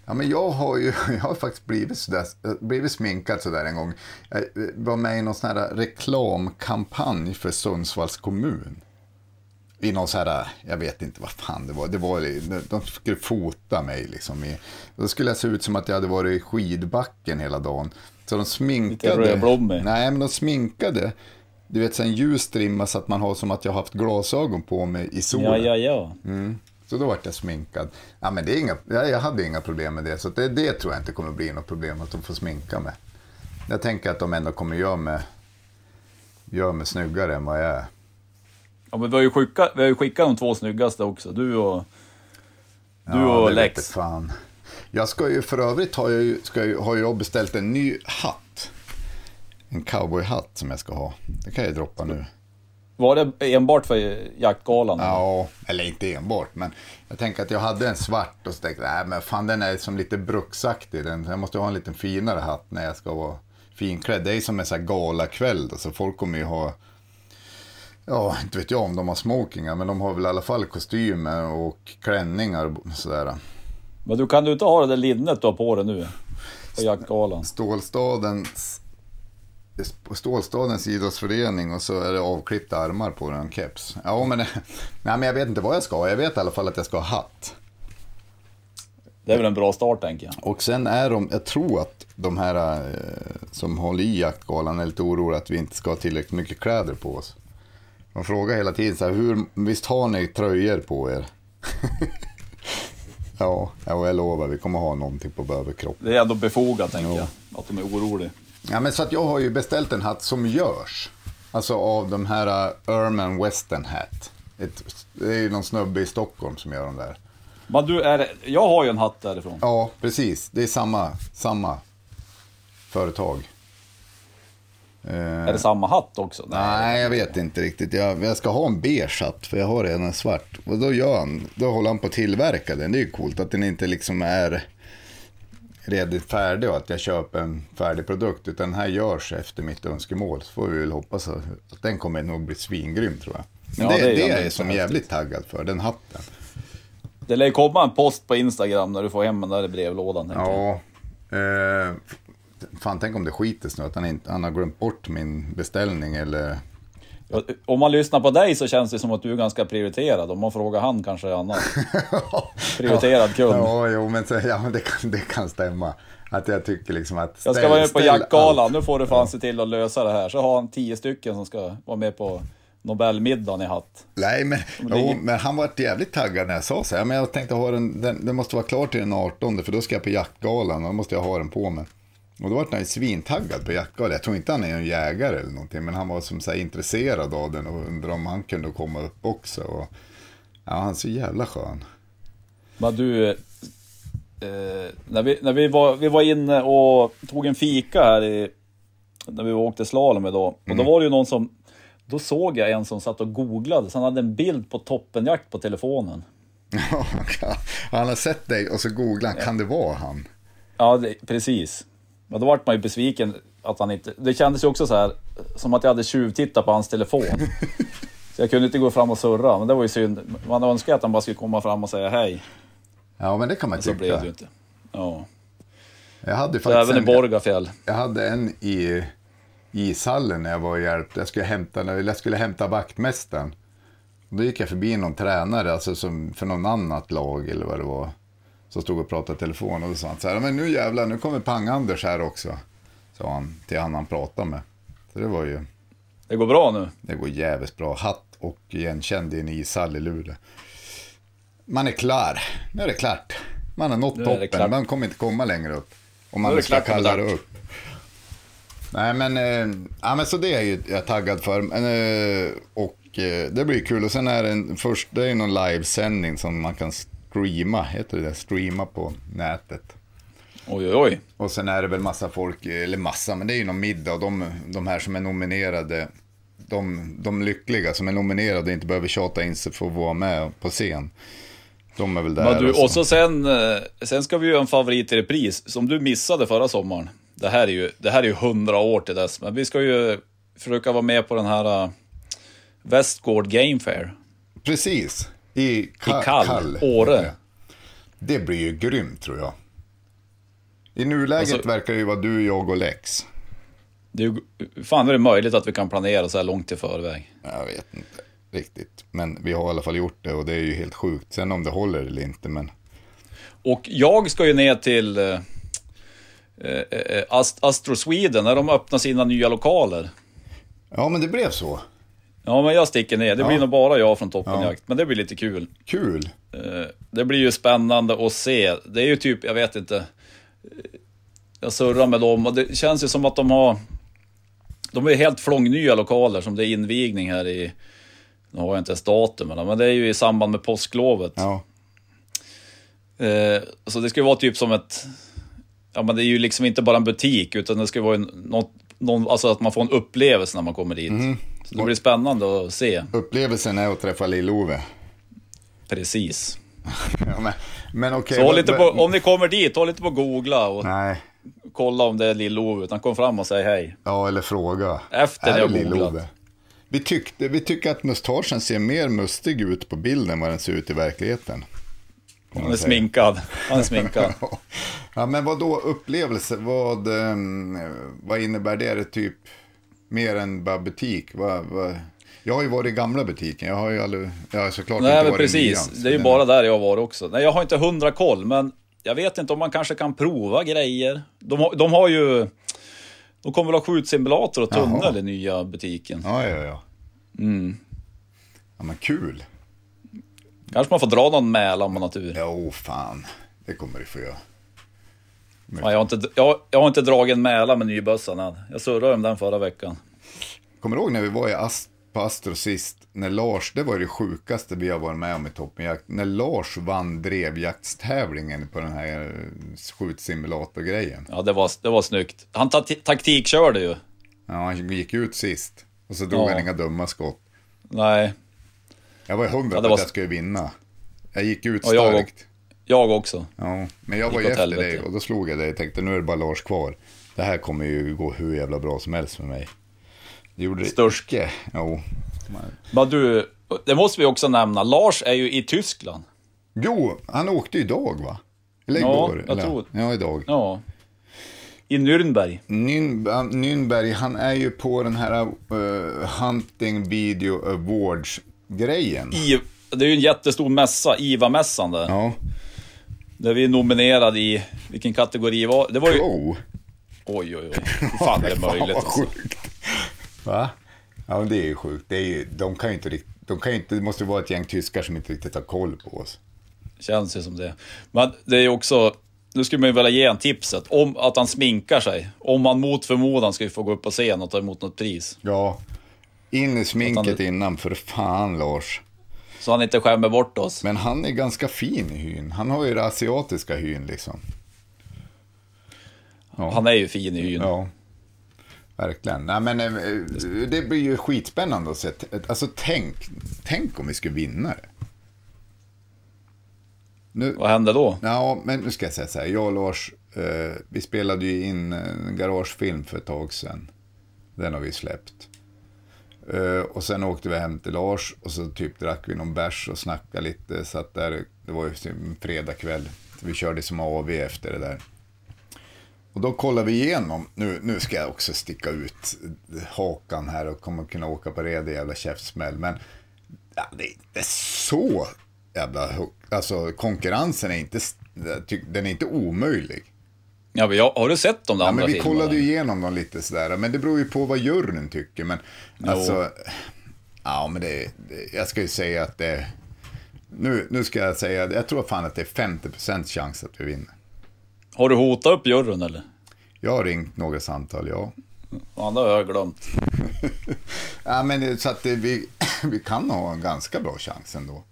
Ja, men jag har ju jag har faktiskt blivit, sådär, blivit sminkad sådär en gång. Jag var med i någon sån här reklamkampanj för Sundsvalls kommun. I någon sån här, jag vet inte vad fan det var. Det var de skulle fota mig liksom. I, då skulle jag se ut som att jag hade varit i skidbacken hela dagen. Så de sminkade. Lite rödblommig. Nej, men de sminkade. Du vet, så en ljus strimma så att man har som att jag har haft glasögon på mig i solen. ja, ja, ja. Mm. Så då vart jag sminkad. Ja, men det är inga, jag jag hade inga problem med det, så det, det tror jag inte kommer bli något problem att de får sminka mig. jag tänker att de ändå kommer göra mig, göra mig snyggare än vad jag är. Ja, men vi har ju skickat, vi har ju skickat de två snyggaste också. Du och, du Ja, och det Lex. vete Fan. Jag ska ju för övrigt har jag, ju, ska ju, har jag beställt en ny hatt. En cowboyhatt som jag ska ha. Det kan jag droppa nu. Var det enbart för jaktgalan? Ja, eller inte enbart, men jag tänker att jag hade en svart och så tänkte jag, men fan den är som lite bruksaktig. Den, jag måste ha en lite finare hatt när jag ska vara finklädd. Det är ju som en sån här galakväll då, så folk kommer ju ha, ja, inte vet jag om de har smokingar, men de har väl i alla fall kostymer och klänningar och sådär. Men du kan du inte ha det där linnet du har på dig nu? På jaktgalan. Stålstadens, Stålstadens idrottsförening och så är det avklippta armar på den keps. Ja, men, nej, men jag vet inte vad jag ska ha. Jag vet i alla fall att jag ska ha hatt. Det är väl en bra start tänker jag. Och sen är de, jag tror att de här eh, som håller i jaktgalan är lite oroliga att vi inte ska ha tillräckligt mycket kläder på oss. De frågar hela tiden så här, hur, visst har ni tröjor på er? ja, ja, jag lovar, vi kommer ha någonting på överkropp. Det är ändå befogat tänker Ja. jag. Att de är oroliga. Ja, men så att jag har ju beställt en hatt som görs. Alltså av de här uh, Erman Western Hat. Ett, det är ju någon snubbe i Stockholm som gör de där. Men du, är jag har ju en hatt därifrån. Ja, precis. Det är samma, samma företag. Eh, Är det samma hatt också? Nej, jag vet inte riktigt. Jag, jag ska ha en beige hatt, för jag har redan en svart. Och då gör han, då håller han på att tillverka den. Det är ju coolt att den inte liksom är redan färdig och att jag köper en färdig produkt. Utan den här görs efter mitt önskemål. Så får vi väl hoppas att att den kommer nog bli svingrym tror jag. Men Ja, det, det är det, är jag som häftigt. jävligt taggad för, den hatten. Det lär komma en post på Instagram när du får hem den där i brevlådan. Ja. Eh, fan, tänk om det skiter nu, att han, inte, han har glömt bort min beställning eller... Om man lyssnar på dig så känns det som att du är ganska prioriterad. Om man frågar han kanske är annat. Prioriterad kund. Ja, jo, men, så, ja, men det, kan, det kan stämma. Att jag tycker liksom att... Jag ska ställ- vara med på ställ jaktgalan, nu får du fan se till att lösa det här. Så har han tio stycken som ska vara med på Nobelmiddagen i hatt. Nej, men, jo, men han var jävligt taggad när jag sa så här. Men jag tänkte ha den, den, den måste vara klar till den 18 för då ska jag på jaktgalan och då måste jag ha den på mig. Och då var han ju svintaggad på jaktgalan. Jag tror inte han är en jägare eller någonting, men han var som så här intresserad av den och undrade om han kunde komma upp också. Och, ja, han är så jävla skön. Men du, eh, när, vi, när vi, var, vi var inne och tog en fika här i, när vi åkte slalom idag. Och då var det ju någon som, då såg jag en som satt och googlade, så han hade en bild på toppenjakt på telefonen. Ja, han har sett dig och så googlar han, kan det vara han? Ja, det, precis. Men då vart man ju besviken att han inte... Det kändes ju också så här som att jag hade tjuvtittat på hans telefon. så jag kunde inte gå fram och surra, men det var ju synd. Man önskar att han bara skulle komma fram och säga hej. Ja, men det kan man Så tycka. blev det ju inte. Ja. Jag hade faktiskt även i en, Borgafjäll. jag hade en i ishallen när jag var och hjälpte. Jag skulle hämta, jag skulle hämta vaktmästaren. Då gick jag förbi någon tränare, alltså som för någon annat lag eller vad det var. Som stod och pratade i telefon och då sa han så här, men nu jävlar, nu kommer Pang-Anders här också. Sa han till han han pratade med. Så det var ju, Det går bra nu. det går jävligt bra. Hatt och igenkänd i en ishall i Luleå. Man är klar, nu är det klart. Man har nått Nu toppen, man kommer inte komma längre upp. Om Nu man det ska kalla det upp. Nej men, eh, ja, men så det är ju jag taggad för. Men, eh, och eh, det blir kul. Och sen är det en, först, det är någon livesändning som man kan streama, heter det Streama på nätet. Oj, oj, oj. Och sen är det väl massa folk, eller massa, men det är ju någon middag. Och de, de här som är nominerade, de, de lyckliga som är nominerade och inte behöver tjata in sig för att vara med på scen. De är väl där. Men du, och och så sen, eh, sen ska vi göra en favorit i repris som du missade förra sommaren. Det här är ju, det här är ju hundra år till dess, men vi ska ju försöka vara med på den här uh, Westgård Game Fair. Precis. I, Ka- I Kall, Åre. Det blir ju grymt tror jag. I nuläget Alltså- verkar det ju vara du, jag och Lex. Det fan är det möjligt att vi kan planera så här långt i förväg? Jag vet inte riktigt. Men vi har i alla fall gjort det och det är ju helt sjukt. Sen om det håller eller inte. Men Och jag ska ju ner till eh, eh, eh, Ast- Astro Sweden när de öppnar sina nya lokaler. ja, men det blev så. Ja, men jag sticker ner. Det Ja. blir nog bara jag från Ja. Toppenjakt, men det blir lite kul. Kul. Eh, Det blir ju spännande att se. Det är ju typ, jag vet inte. jag surrar med dem och det känns ju som att de har... De är helt flångnya lokaler som det är invigning här i... Nu har jag inte ens datumen, men det är ju i samband med påsklovet. Ja. Eh, så det ska ju vara typ som ett... Ja men det är ju liksom inte bara en butik utan det ska vara en, något, någon, alltså att man får en upplevelse när man kommer dit. Mhm. Så det blir spännande att se. Upplevelsen är att träffa Lill-Ove. Precis. Ja, men men okej. Så håll vad- på, om ni kommer dit, håll lite på att googla och Nej, kolla om det är Lill-Ove. Utan kom fram och säg hej. ja eller fråga. Efter Är det Lill-Ove? googlat. Vi, tyckte, vi tycker att mustaschen ser mer mustig ut på bilden än vad den ser ut i verkligheten. Han är sminkad. Han är sminkad. Ja, men vad då upplevelse? Vad, ehm, vad innebär det? Är det typ mer än bara butik? Vad, vad... Jag har ju varit i gamla butiken. Jag har ju aldrig, jag har såklart Nej inte men varit i precis, nian, så det är ju bara där jag har varit också. Nej jag har inte hundra koll, men jag vet inte om man kanske kan prova grejer. De har, de har ju... De kommer väl ha skjutsimulator och tunnel Jaha. i nya butiken. Ja, ja, ja. Mm. Ja, men kul. Kanske man får dra någon Mälaren på natur. Jo, fan. Det kommer du få göra. Ja, jag, har inte, jag, jag har inte dragit en Mälare med nybössan än. Jag surrade om den förra veckan. Kommer du ihåg när vi var i Ast på Astro sist? När Lars, det var det sjukaste vi har varit med om i Toppenjakt. När Lars vann drevjaktstävlingen på den här eh, skjutsimulator-grejen. Ja, det var, det var snyggt. Han ta, taktikkörde ju. Ja, han gick ut sist. Och så drog Ja. han inga dumma skott. Nej, Jag var hundra Ja, på var- att jag skulle vinna. Jag gick ut starkt. Jag också. Ja, men jag var ju efter dig och då slog jag dig och tänkte nu är det bara Lars kvar. Det här kommer ju gå hur jävla bra som helst för mig. Det gjorde det Störst. icke. Jo. Men du, det måste vi också nämna. Lars är ju i Tyskland. jo, han åkte idag va? Eller Ja, igår? jag eller? tror- Ja, idag. Ja. I Nürnberg. Nyn, Nynberg, han är ju på den här uh, Hunting Video Awards-grejen. I, det är ju en jättestor mässa, IVA-mässan där. Ja, Där vi är nominerade i, vilken kategori var det? var ju, pro. oj oj oj, hur fan är det möjligt? vad Alltså? sjukt. Va? Ja, men det är ju sjukt. Det, är ju, de kan ju inte riktigt, de kan ju inte, det måste ju vara ett gäng tyskar som inte riktigt har koll på oss. Känns ju som det. Men det är ju också, nu skulle man ju vilja ge en tipset, om att han sminkar sig. Om man mot förmodan ska få gå upp på scen och ta emot något pris. Ja, in i sminket det- innan, för fan Lars. Så han inte skämmer bort oss. Men han är ganska fin i hyn. Han har ju det asiatiska hyn liksom. Han är ju fin i hyn. Ja, verkligen. Nej, men eh, det blir ju skitspännande att se. Alltså tänk, tänk om vi skulle vinna det. Nu, Vad händer då? ja, men nu ska jag säga så här. Jag och Lars, eh, vi spelade ju in en garagefilm för ett tag sedan. Den har vi släppt. Eh, och sen åkte vi hem till Lars och så typ drack vi någon bärs och snackade lite. Satt där, det var ju typ en fredagkväll. Vi körde som AV efter det där. Och då kollade vi igenom, nu, nu ska jag också sticka ut hakan här och kommer kunna åka på redig jävla käftsmäll. Men ja, det är inte så jävla högt. Alltså konkurrensen är inte, den är inte omöjlig. Ja, men jag, har du sett de där Ja, andra men vi filmerna? kollade ju igenom dem lite sådär. Men det beror ju på vad juryn tycker. Men alltså, ja men det, det, jag ska ju säga att det, nu, nu ska jag säga, jag tror fan att det är 50% chans att vi vinner. Har du hotat upp juryn eller? Jag har ringt några samtal, ja. Ja, det har jag glömt. Ja, men så att det, vi, vi kan ha en ganska bra chans ändå.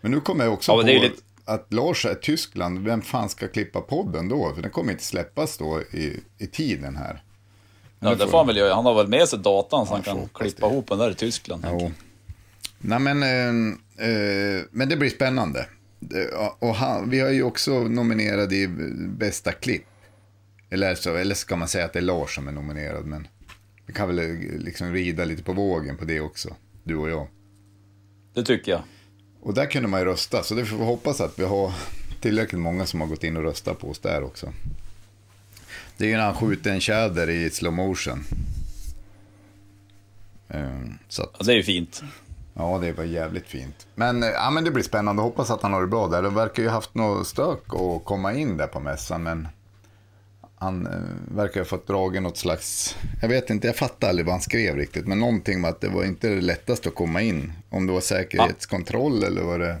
Men nu kommer jag också Ja, på lite- att Lars är Tyskland. Vem fan ska klippa podden då? För den kommer inte släppas då i, i tiden här. Ja, det får- han väl göra. Han har väl med sig datan så han kan klippa det. ihop den där i Tyskland. Jo. Nej, men, eh, eh, men det blir spännande. Och han, vi har ju också nominerad i bästa klipp. Eller, så, eller ska man säga att det är Lars som är nominerad. Men vi kan väl eh, liksom rida lite på vågen på det också. Du och jag. Det tycker jag. Och där kunde man ju rösta. Så det får vi hoppas att vi har tillräckligt många som har gått in och röstat på oss där också. Det är ju när han skjuter en tjäder i slow motion. Eh, Så att, Ja, det är ju fint. Ja, det var jävligt fint. Men, eh, ja, men det blir spännande. Hoppas att han har det bra där. De verkar ju haft något stök att komma in där på mässan, men han eh, verkar ha fått dragen något slags... Jag vet inte, jag fattar aldrig vad han skrev riktigt, men någonting med att det var inte det lättaste att komma in. Om det var säkerhetskontroll eller var det...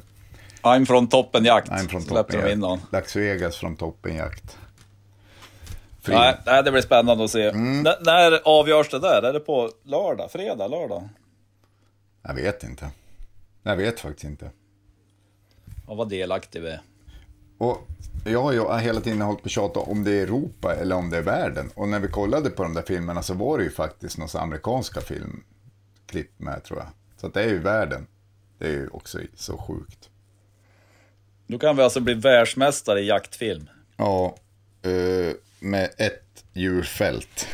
I'm från Toppenjakt. Nej, från Släppte de in honom. Dags Vegas från Toppenjakt. Nej, nej, det blir spännande att se. Mm. N- när avgörs det där? Är det på lördag? Fredag? Lördag? Jag vet inte. Jag vet faktiskt inte. Ja, vad delaktig vi är. Och jag har ju hela tiden hållit på att tjata om det är Europa eller om det är världen. Och när vi kollade på de där filmerna så var det ju faktiskt några amerikanska filmklipp med tror jag. Så att det är ju världen. Det är ju också så sjukt. Då kan vi alltså bli världsmästare i jaktfilm. Ja, eh, med ett djurfält.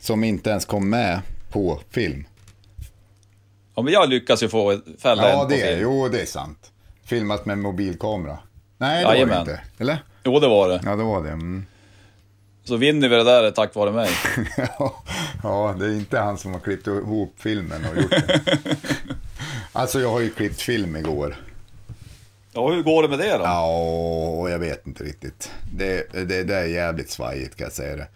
Som inte ens kom med på film. Ja, men jag lyckas ju få fälla Ja, en på det är, film. jo, det är sant. Filmat med mobilkamera. Nej, det var Jajamän. det inte. Eller? Jo, det var det. Ja, det var det. Mm. Så vinner vi det där tack vare mig. ja, det är inte han som har klippt ihop filmen och gjort det. alltså, jag har ju klippt film igår. Ja, hur går det med det då? Ja, jag vet inte riktigt. Det, det, det är jävligt svajigt kan jag säga det.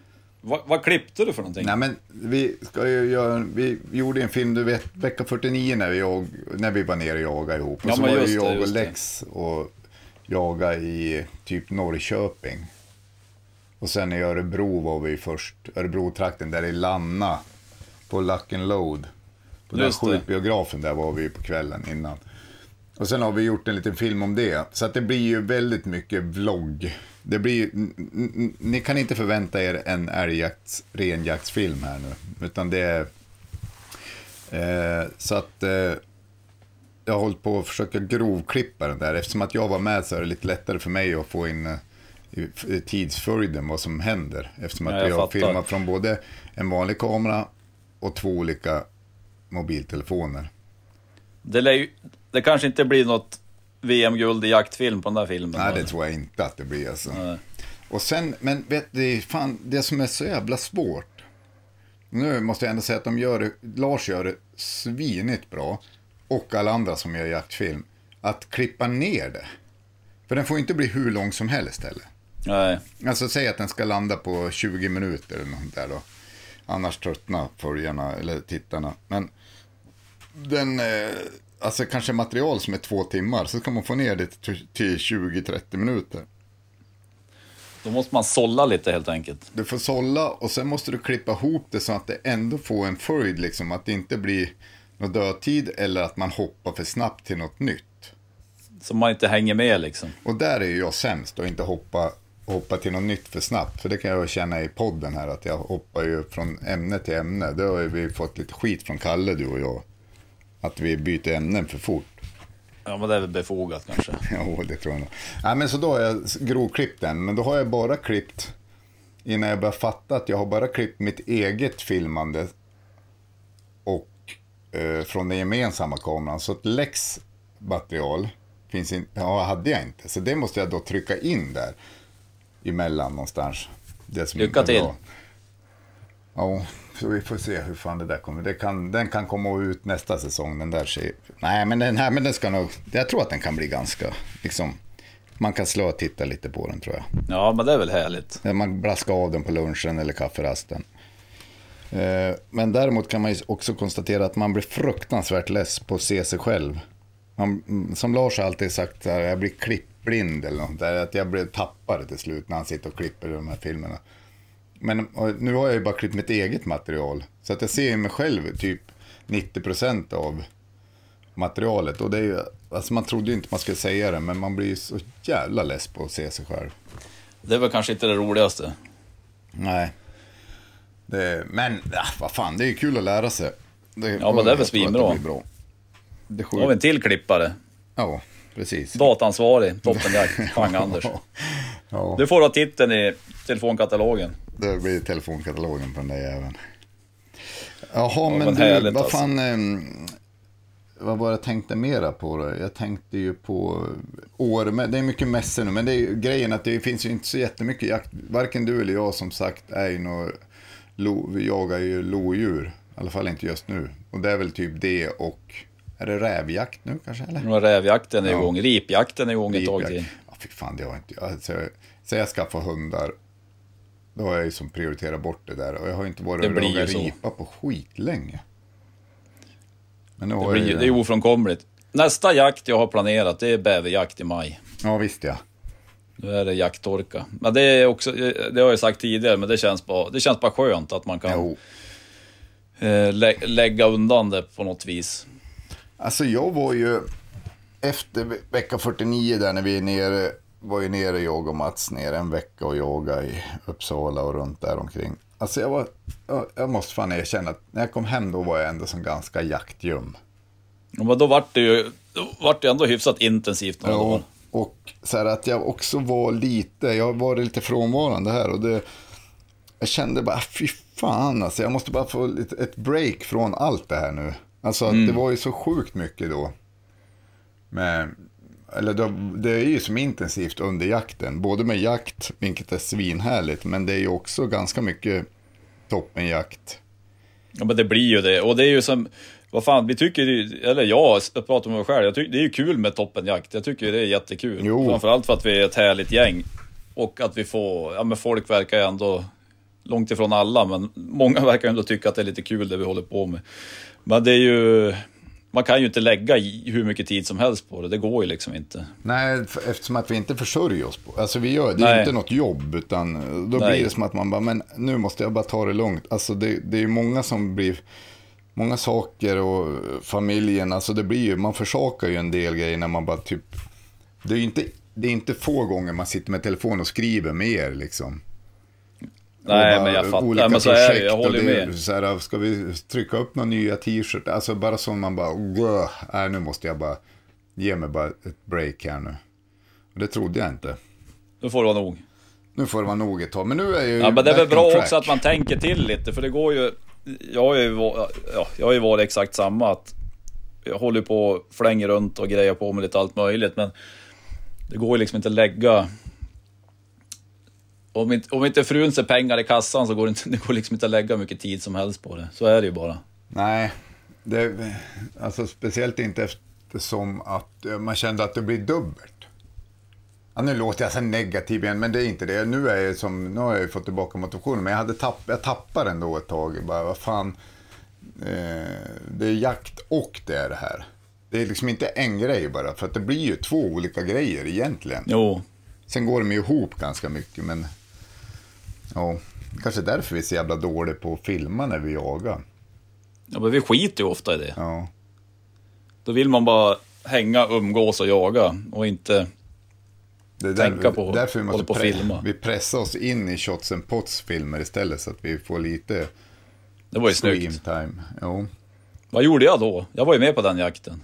Va, vad klippte du för någonting? Nej men vi ska ju göra, vi gjorde en film, du vet, vecka 49 när vi, jag, när vi var nere och jagade ihop. Och Ja, så var det det, jag och. Lex och jaga i typ Norrköping. Och sen i Örebro var vi först, Örebro-trakten, där i Lanna, på Luck and Load. På den Just det. skjutbiografen där var vi på kvällen innan. Och sen har vi gjort en liten film om det. Så att det blir ju väldigt mycket vlogg. Det blir, ni kan inte förvänta er en älgjakts, renjaktsfilm här nu. Utan det är... Eh, så att eh, jag har hållit på att försöka grovklippa den där. Eftersom att jag var med så är det lite lättare för mig att få in eh, tidsföljden vad som händer. Eftersom att Ja, jag jag har filmat från både en vanlig kamera och två olika mobiltelefoner. Det, ju, det kanske inte blir något VM-guld i jaktfilm på den där filmen. Nej, det tror jag inte att det blir alltså. Nej. Och sen, men vet du, fan, det som är så jävla svårt. Nu måste jag ändå säga att de gör det, Lars gör det svinigt bra. Och alla andra som gör jaktfilm. Att klippa ner det. För den får inte bli hur lång som helst heller. Nej. Alltså säg att den ska landa på 20 minuter eller något där då. Annars tröttnar följarna eller tittarna. Men den, eh, alltså kanske material som är två timmar. Så ska man få ner det till- till 20-30 minuter. Då måste man sålla lite helt enkelt. Du får sålla och sen måste du klippa ihop det så att det ändå får en följd. Liksom, att det inte blir någon dödtid eller att man hoppar för snabbt till något nytt. Så man inte hänger med liksom. Och där är ju jag sämst att inte hoppa, hoppa till något nytt för snabbt. För det kan jag känna i podden här att jag hoppar ju från ämne till ämne. Det har ju vi fått lite skit från Kalle du och jag. Att vi byter ämnen för fort. Ja, men det är väl befogat kanske. Jo, det tror jag nog. Nej, men så då har jag grovklippt den. Men då har jag bara klippt, innan jag började fatta att jag har bara klippt mitt eget filmande och eh, från den gemensamma kameran. Så ett Lex material finns inte, ja, hade jag inte. Så det måste jag då trycka in där emellan någonstans. Det som Lycka till. Ja, så vi får se hur fan det där kommer. Det kan, den kan komma ut nästa säsong. Den där nej, men den här, men den ska nog, jag tror att den kan bli ganska, liksom, man kan slå och titta lite på den tror jag. Ja, men det är väl härligt. Man blaskar av den på lunchen eller kafferasten. Eh, Men däremot kan man också konstatera att man blir fruktansvärt less på att se sig själv. Man, mm, som Lars alltid sagt, här, jag blir klippblind eller något där, att jag blir tappare till slut när han sitter och klipper de här filmerna. Men nu har jag ju bara klippt mitt eget material. Så att jag ser ju mig själv typ 90% av materialet. Och det är ju, alltså man trodde ju inte man skulle säga det, men man blir ju så jävla less på att se sig själv. Det väl kanske inte det roligaste. Nej. Det, men, ja, vad fan, det är ju kul att lära sig. Det, Ja, men det är väl svinbra. Det. Det Då har vi en till klippare. Ja, precis. Datansvarig, Toppenjakt, Pang-Anders. Ja, Du får ha titeln i telefonkatalogen. det blir telefonkatalogen på den där jäveln. Jaha, men men du, vad alltså. fan... ehm, vad var jag tänkte mera på då? Jag tänkte ju på år, det är mycket mässor nu, men det är ju grejen att det finns ju inte så jättemycket jakt. Varken du eller jag som sagt är ju nå, lo, vi jagar ju lodjur. I alla fall inte just nu. Och det är väl typ det och, är det rävjakt nu kanske eller? Är rävjakten är Ja. igång, ripjakten är igång ett tag till. Ja, fy fan, det har jag inte... Alltså, säg jag skaffar hundar, då har jag ju som prioriterat bort det där. Och jag har inte varit och jagat ripa på skitlänge. Men nu Det, blir, ju... det är ofrånkomligt. Nästa jakt jag har planerat, det är bäverjakt i maj. Ja, visst ja. Nu är det jakttorka. Men det är också, det har jag sagt tidigare, men det känns bara, det känns bara skönt att man kan Jo. eh, lä lägga undan det på något vis. Alltså jag var ju efter ve- vecka 49 där när vi är nere, var ju nere jag och Mats nere en vecka och yoga i Uppsala och runt där omkring. Alltså jag var, jag, jag måste fan erkänna att när jag kom hem då var jag ändå som ganska jaktljum. Ja, Men då vart det ju då vart det ändå hyfsat intensivt dagar. Och så här att jag också var lite, jag varit lite frånvarande här och det, jag kände bara, fy fan alltså, jag måste bara få lite, ett break från allt det här nu. Alltså att det var ju så sjukt mycket då. Med, eller det, det är ju som intensivt under jakten, både med jakt, vilket är svinhärligt, men det är ju också ganska mycket toppenjakt. Ja men det blir ju det. Och det är ju som, vad fan, vi tycker ju, eller jag, jag pratar med mig själv, jag tycker det är ju kul med toppenjakt. Jag tycker det är jättekul. Jo. Framförallt för att vi är ett härligt gäng. Och att vi får, ja men folk verkar ändå, långt ifrån alla, men många verkar ändå tycka att det är lite kul det vi håller på med. Men det är ju, man kan ju inte lägga hur mycket tid som helst på det, det går ju liksom inte. Nej, eftersom att vi inte försörjer oss på, alltså vi gör, det är Nej. inte något jobb, utan då Nej. blir det som att man bara, men nu måste jag bara ta det lugnt. Alltså det, det är ju många som blir, många saker och familjen, alltså det blir ju, man försakar ju en del grejer när man bara typ, det är ju inte, det är inte få gånger man sitter med telefon och skriver med er liksom. Nej men jag fattar, olika men så är det, jag håller det med. Så här, ska vi trycka upp några nya t-shirt? Alltså bara så man bara, "Wow, nej nu måste jag bara, ge mig bara ett break här nu. Och det trodde jag inte. Nu får det vara nog. Nu får det vara nog ett tag, men nu är jag ju Ja men det är väl bra också att man tänker till lite för det går ju jag har ju, varit, ja, jag har ju varit exakt samma att Jag håller på och flänger runt och grejer på med lite allt möjligt men Det går ju liksom inte att lägga om inte, om inte frun ser pengar i kassan så går det, inte, det går liksom inte att lägga mycket tid som helst på det. Så är det ju bara. Nej, det, alltså speciellt inte eftersom att eh, man kände att det blir dubbelt. Ja, nu låter jag så negativ igen, men det är inte det. Nu, är jag som, nu har jag fått tillbaka motivationen, men jag, hade tapp, jag tappade ändå ett tag. Bara, vad fan, eh, det är jakt och det är det här. Det är liksom inte en grej bara, för att det blir ju två olika grejer egentligen. Jo, Sen går de ju ihop ganska mycket, men ja, kanske därför vi är så jävla dåliga på att filma när vi jagar. ja, men vi skiter ju ofta i det. Ja. Då vill man bara hänga, umgås och jaga och inte... Det är tänka på- därför vi måste på pre- filma. Vi pressar oss in i Shots and Pots filmer istället så att vi får lite Det var ju screen snyggt. time. Jo. Vad gjorde jag då? Jag var ju med på den jakten.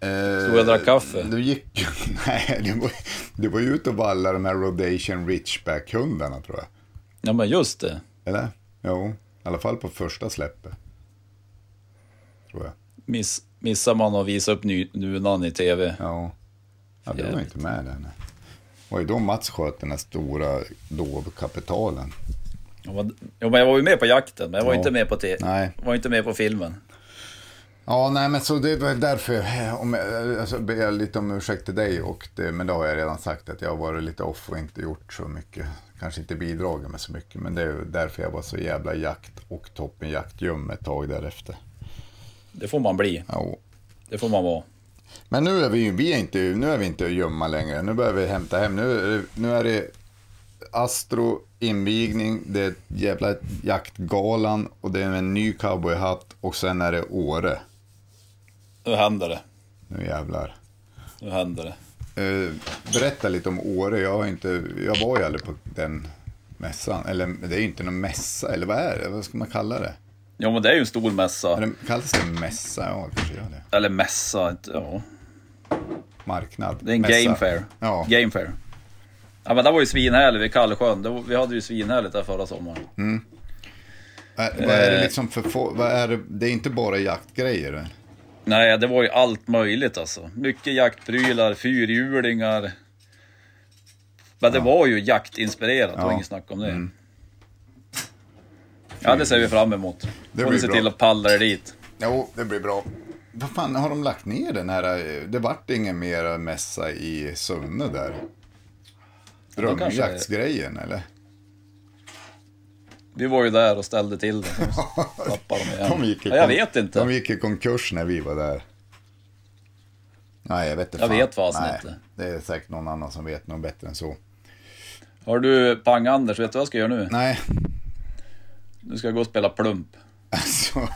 Eh, Stod jag och drack kaffe? Du gick Nej, du var, du var ju ute och vallade de här Rhodesian Ridgeback-hundarna tror jag. Ja men just det. Eller? Jo, i alla fall på första släppet. Tror jag. Miss, missar man att visa upp nunan i tv. Ja. Ja, det var inte med där. nej. Var ju då Mats sköt den här stora dovkapitalen. Jag var, jag var ju med på jakten, men jag var Ja. inte med på te- Nej. var inte med på filmen. Ja, nej men så det var därför, om jag, alltså, ber jag lite om ursäkt till dig, och det, men det har jag redan sagt att jag har varit lite off och inte gjort så mycket. Kanske inte bidragit med så mycket, men det är därför jag var så jävla jakt och toppenjaktljum ett tag därefter. Det får man bli. Ja. Det får man vara. Men nu är vi ju vi är inte, nu är vi inte gömma längre, nu börjar vi hämta hem. Nu, är det- nu är det Astro invigning, det är jävla jaktgalan och det är en ny cowboyhatt och sen är det Åre. Nu händer det. Nu jävlar. Nu händer det. Eh, berätta lite om Åre. Jag, har inte, jag var ju aldrig på den mässan. Eller det är ju inte någon mässa, eller vad är det? Vad ska man kalla det? Ja men det är ju en stor mässa. Är det kallas det mässa? Ja, det kanske gör det. Eller mässa, inte, ja. Marknad. Det är en mässa. game fair. Ja. Game fair. Ja men det var ju svinhärligt vid Kallsjön. Var, vi hade ju svinhärligt där förra sommaren. Äh, vad är det Eh. liksom för... få- Vad är det? det är inte bara jaktgrejer? eller? Nej, det var ju allt möjligt alltså. Mycket jaktprylar, fyrhjulingar. Men det var ju jaktinspirerat, det var Ja. Mm. inget snack om det. Ja, det ser vi fram emot. Det Får ni se bra. till att palla er dit. Jo, det blir bra. Vad fan, har de lagt ner den här? eh, Det vart ingen mer mässa i Sunne där? kanske- Drömjaktsgrejen, eller? Vi var ju där och ställde till det. De. De gick ja, jag vet inte. De gick i konkurs när vi var där. Nej, jag vet inte. Jag fan. vet fasen Nej, inte. Det är säkert någon annan som vet något bättre än så. Har du Pang-Anders, vet du vad jag ska göra nu? Nej, Nu ska jag gå och spela plump. alltså.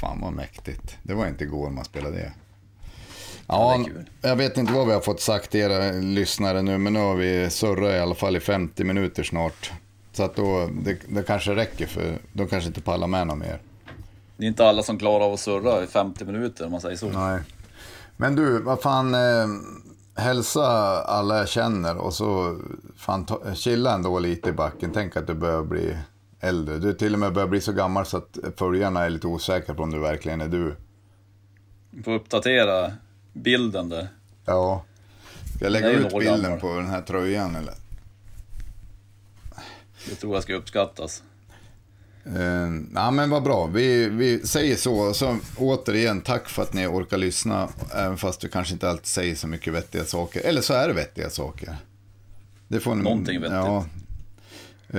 Fan vad mäktigt. Det var inte igår man spelade det. Ja, jag vet inte vad vi har fått sagt till era lyssnare nu, men nu har vi surrat i alla fall i 50 minuter snart. Så att då, det, det kanske räcker för de kanske inte pallar med något mer. Det är inte alla som klarar av att surra i 50 minuter om man säger så. Nej. Men du, vad fan, eh, hälsa alla jag känner och så fan, ta, chilla ändå lite i backen. Tänk att du börjar bli äldre. Du till och med börjar bli så gammal så att följarna är lite osäkra på om du verkligen är du. Får uppdatera bilden där. Ja. Ska jag lägga ut bilden gammal. på den här tröjan eller? Det tror jag ska uppskattas. Uh, ja men vad bra, vi, vi säger så. så. Återigen, tack för att ni orkar lyssna. Även fast vi kanske inte alltid säger så mycket vettiga saker. Eller så är det vettiga saker. Det får ni, Någonting vettigt. Ja.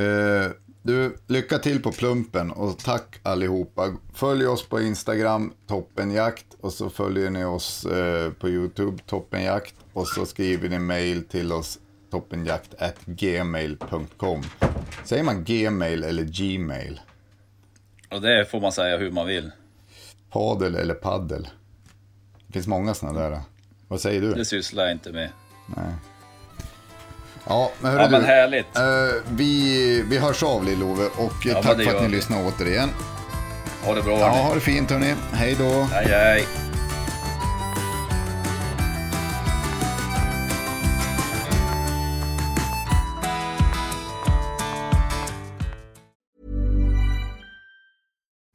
Eh, du, lycka till på plumpen och tack allihopa. Följ oss på Instagram, Toppenjakt. Och så följer ni oss eh, på YouTube, Toppenjakt. Och så skriver ni mail till oss, toppenjakt.gmail.com. Säger man gmail eller gmail? Och det får man säga hur man vill. Padel eller paddel? Det finns många sådana där. Vad säger du? Det sysslar jag inte med. Ja, men, hörru Ja men härligt. eh, vi, vi hörs av Lill-Ove och eh, men tack för att ni vi. lyssnade återigen. Ha det bra Ja, hörni. ha det fint hörni. Hej då. Hej hej.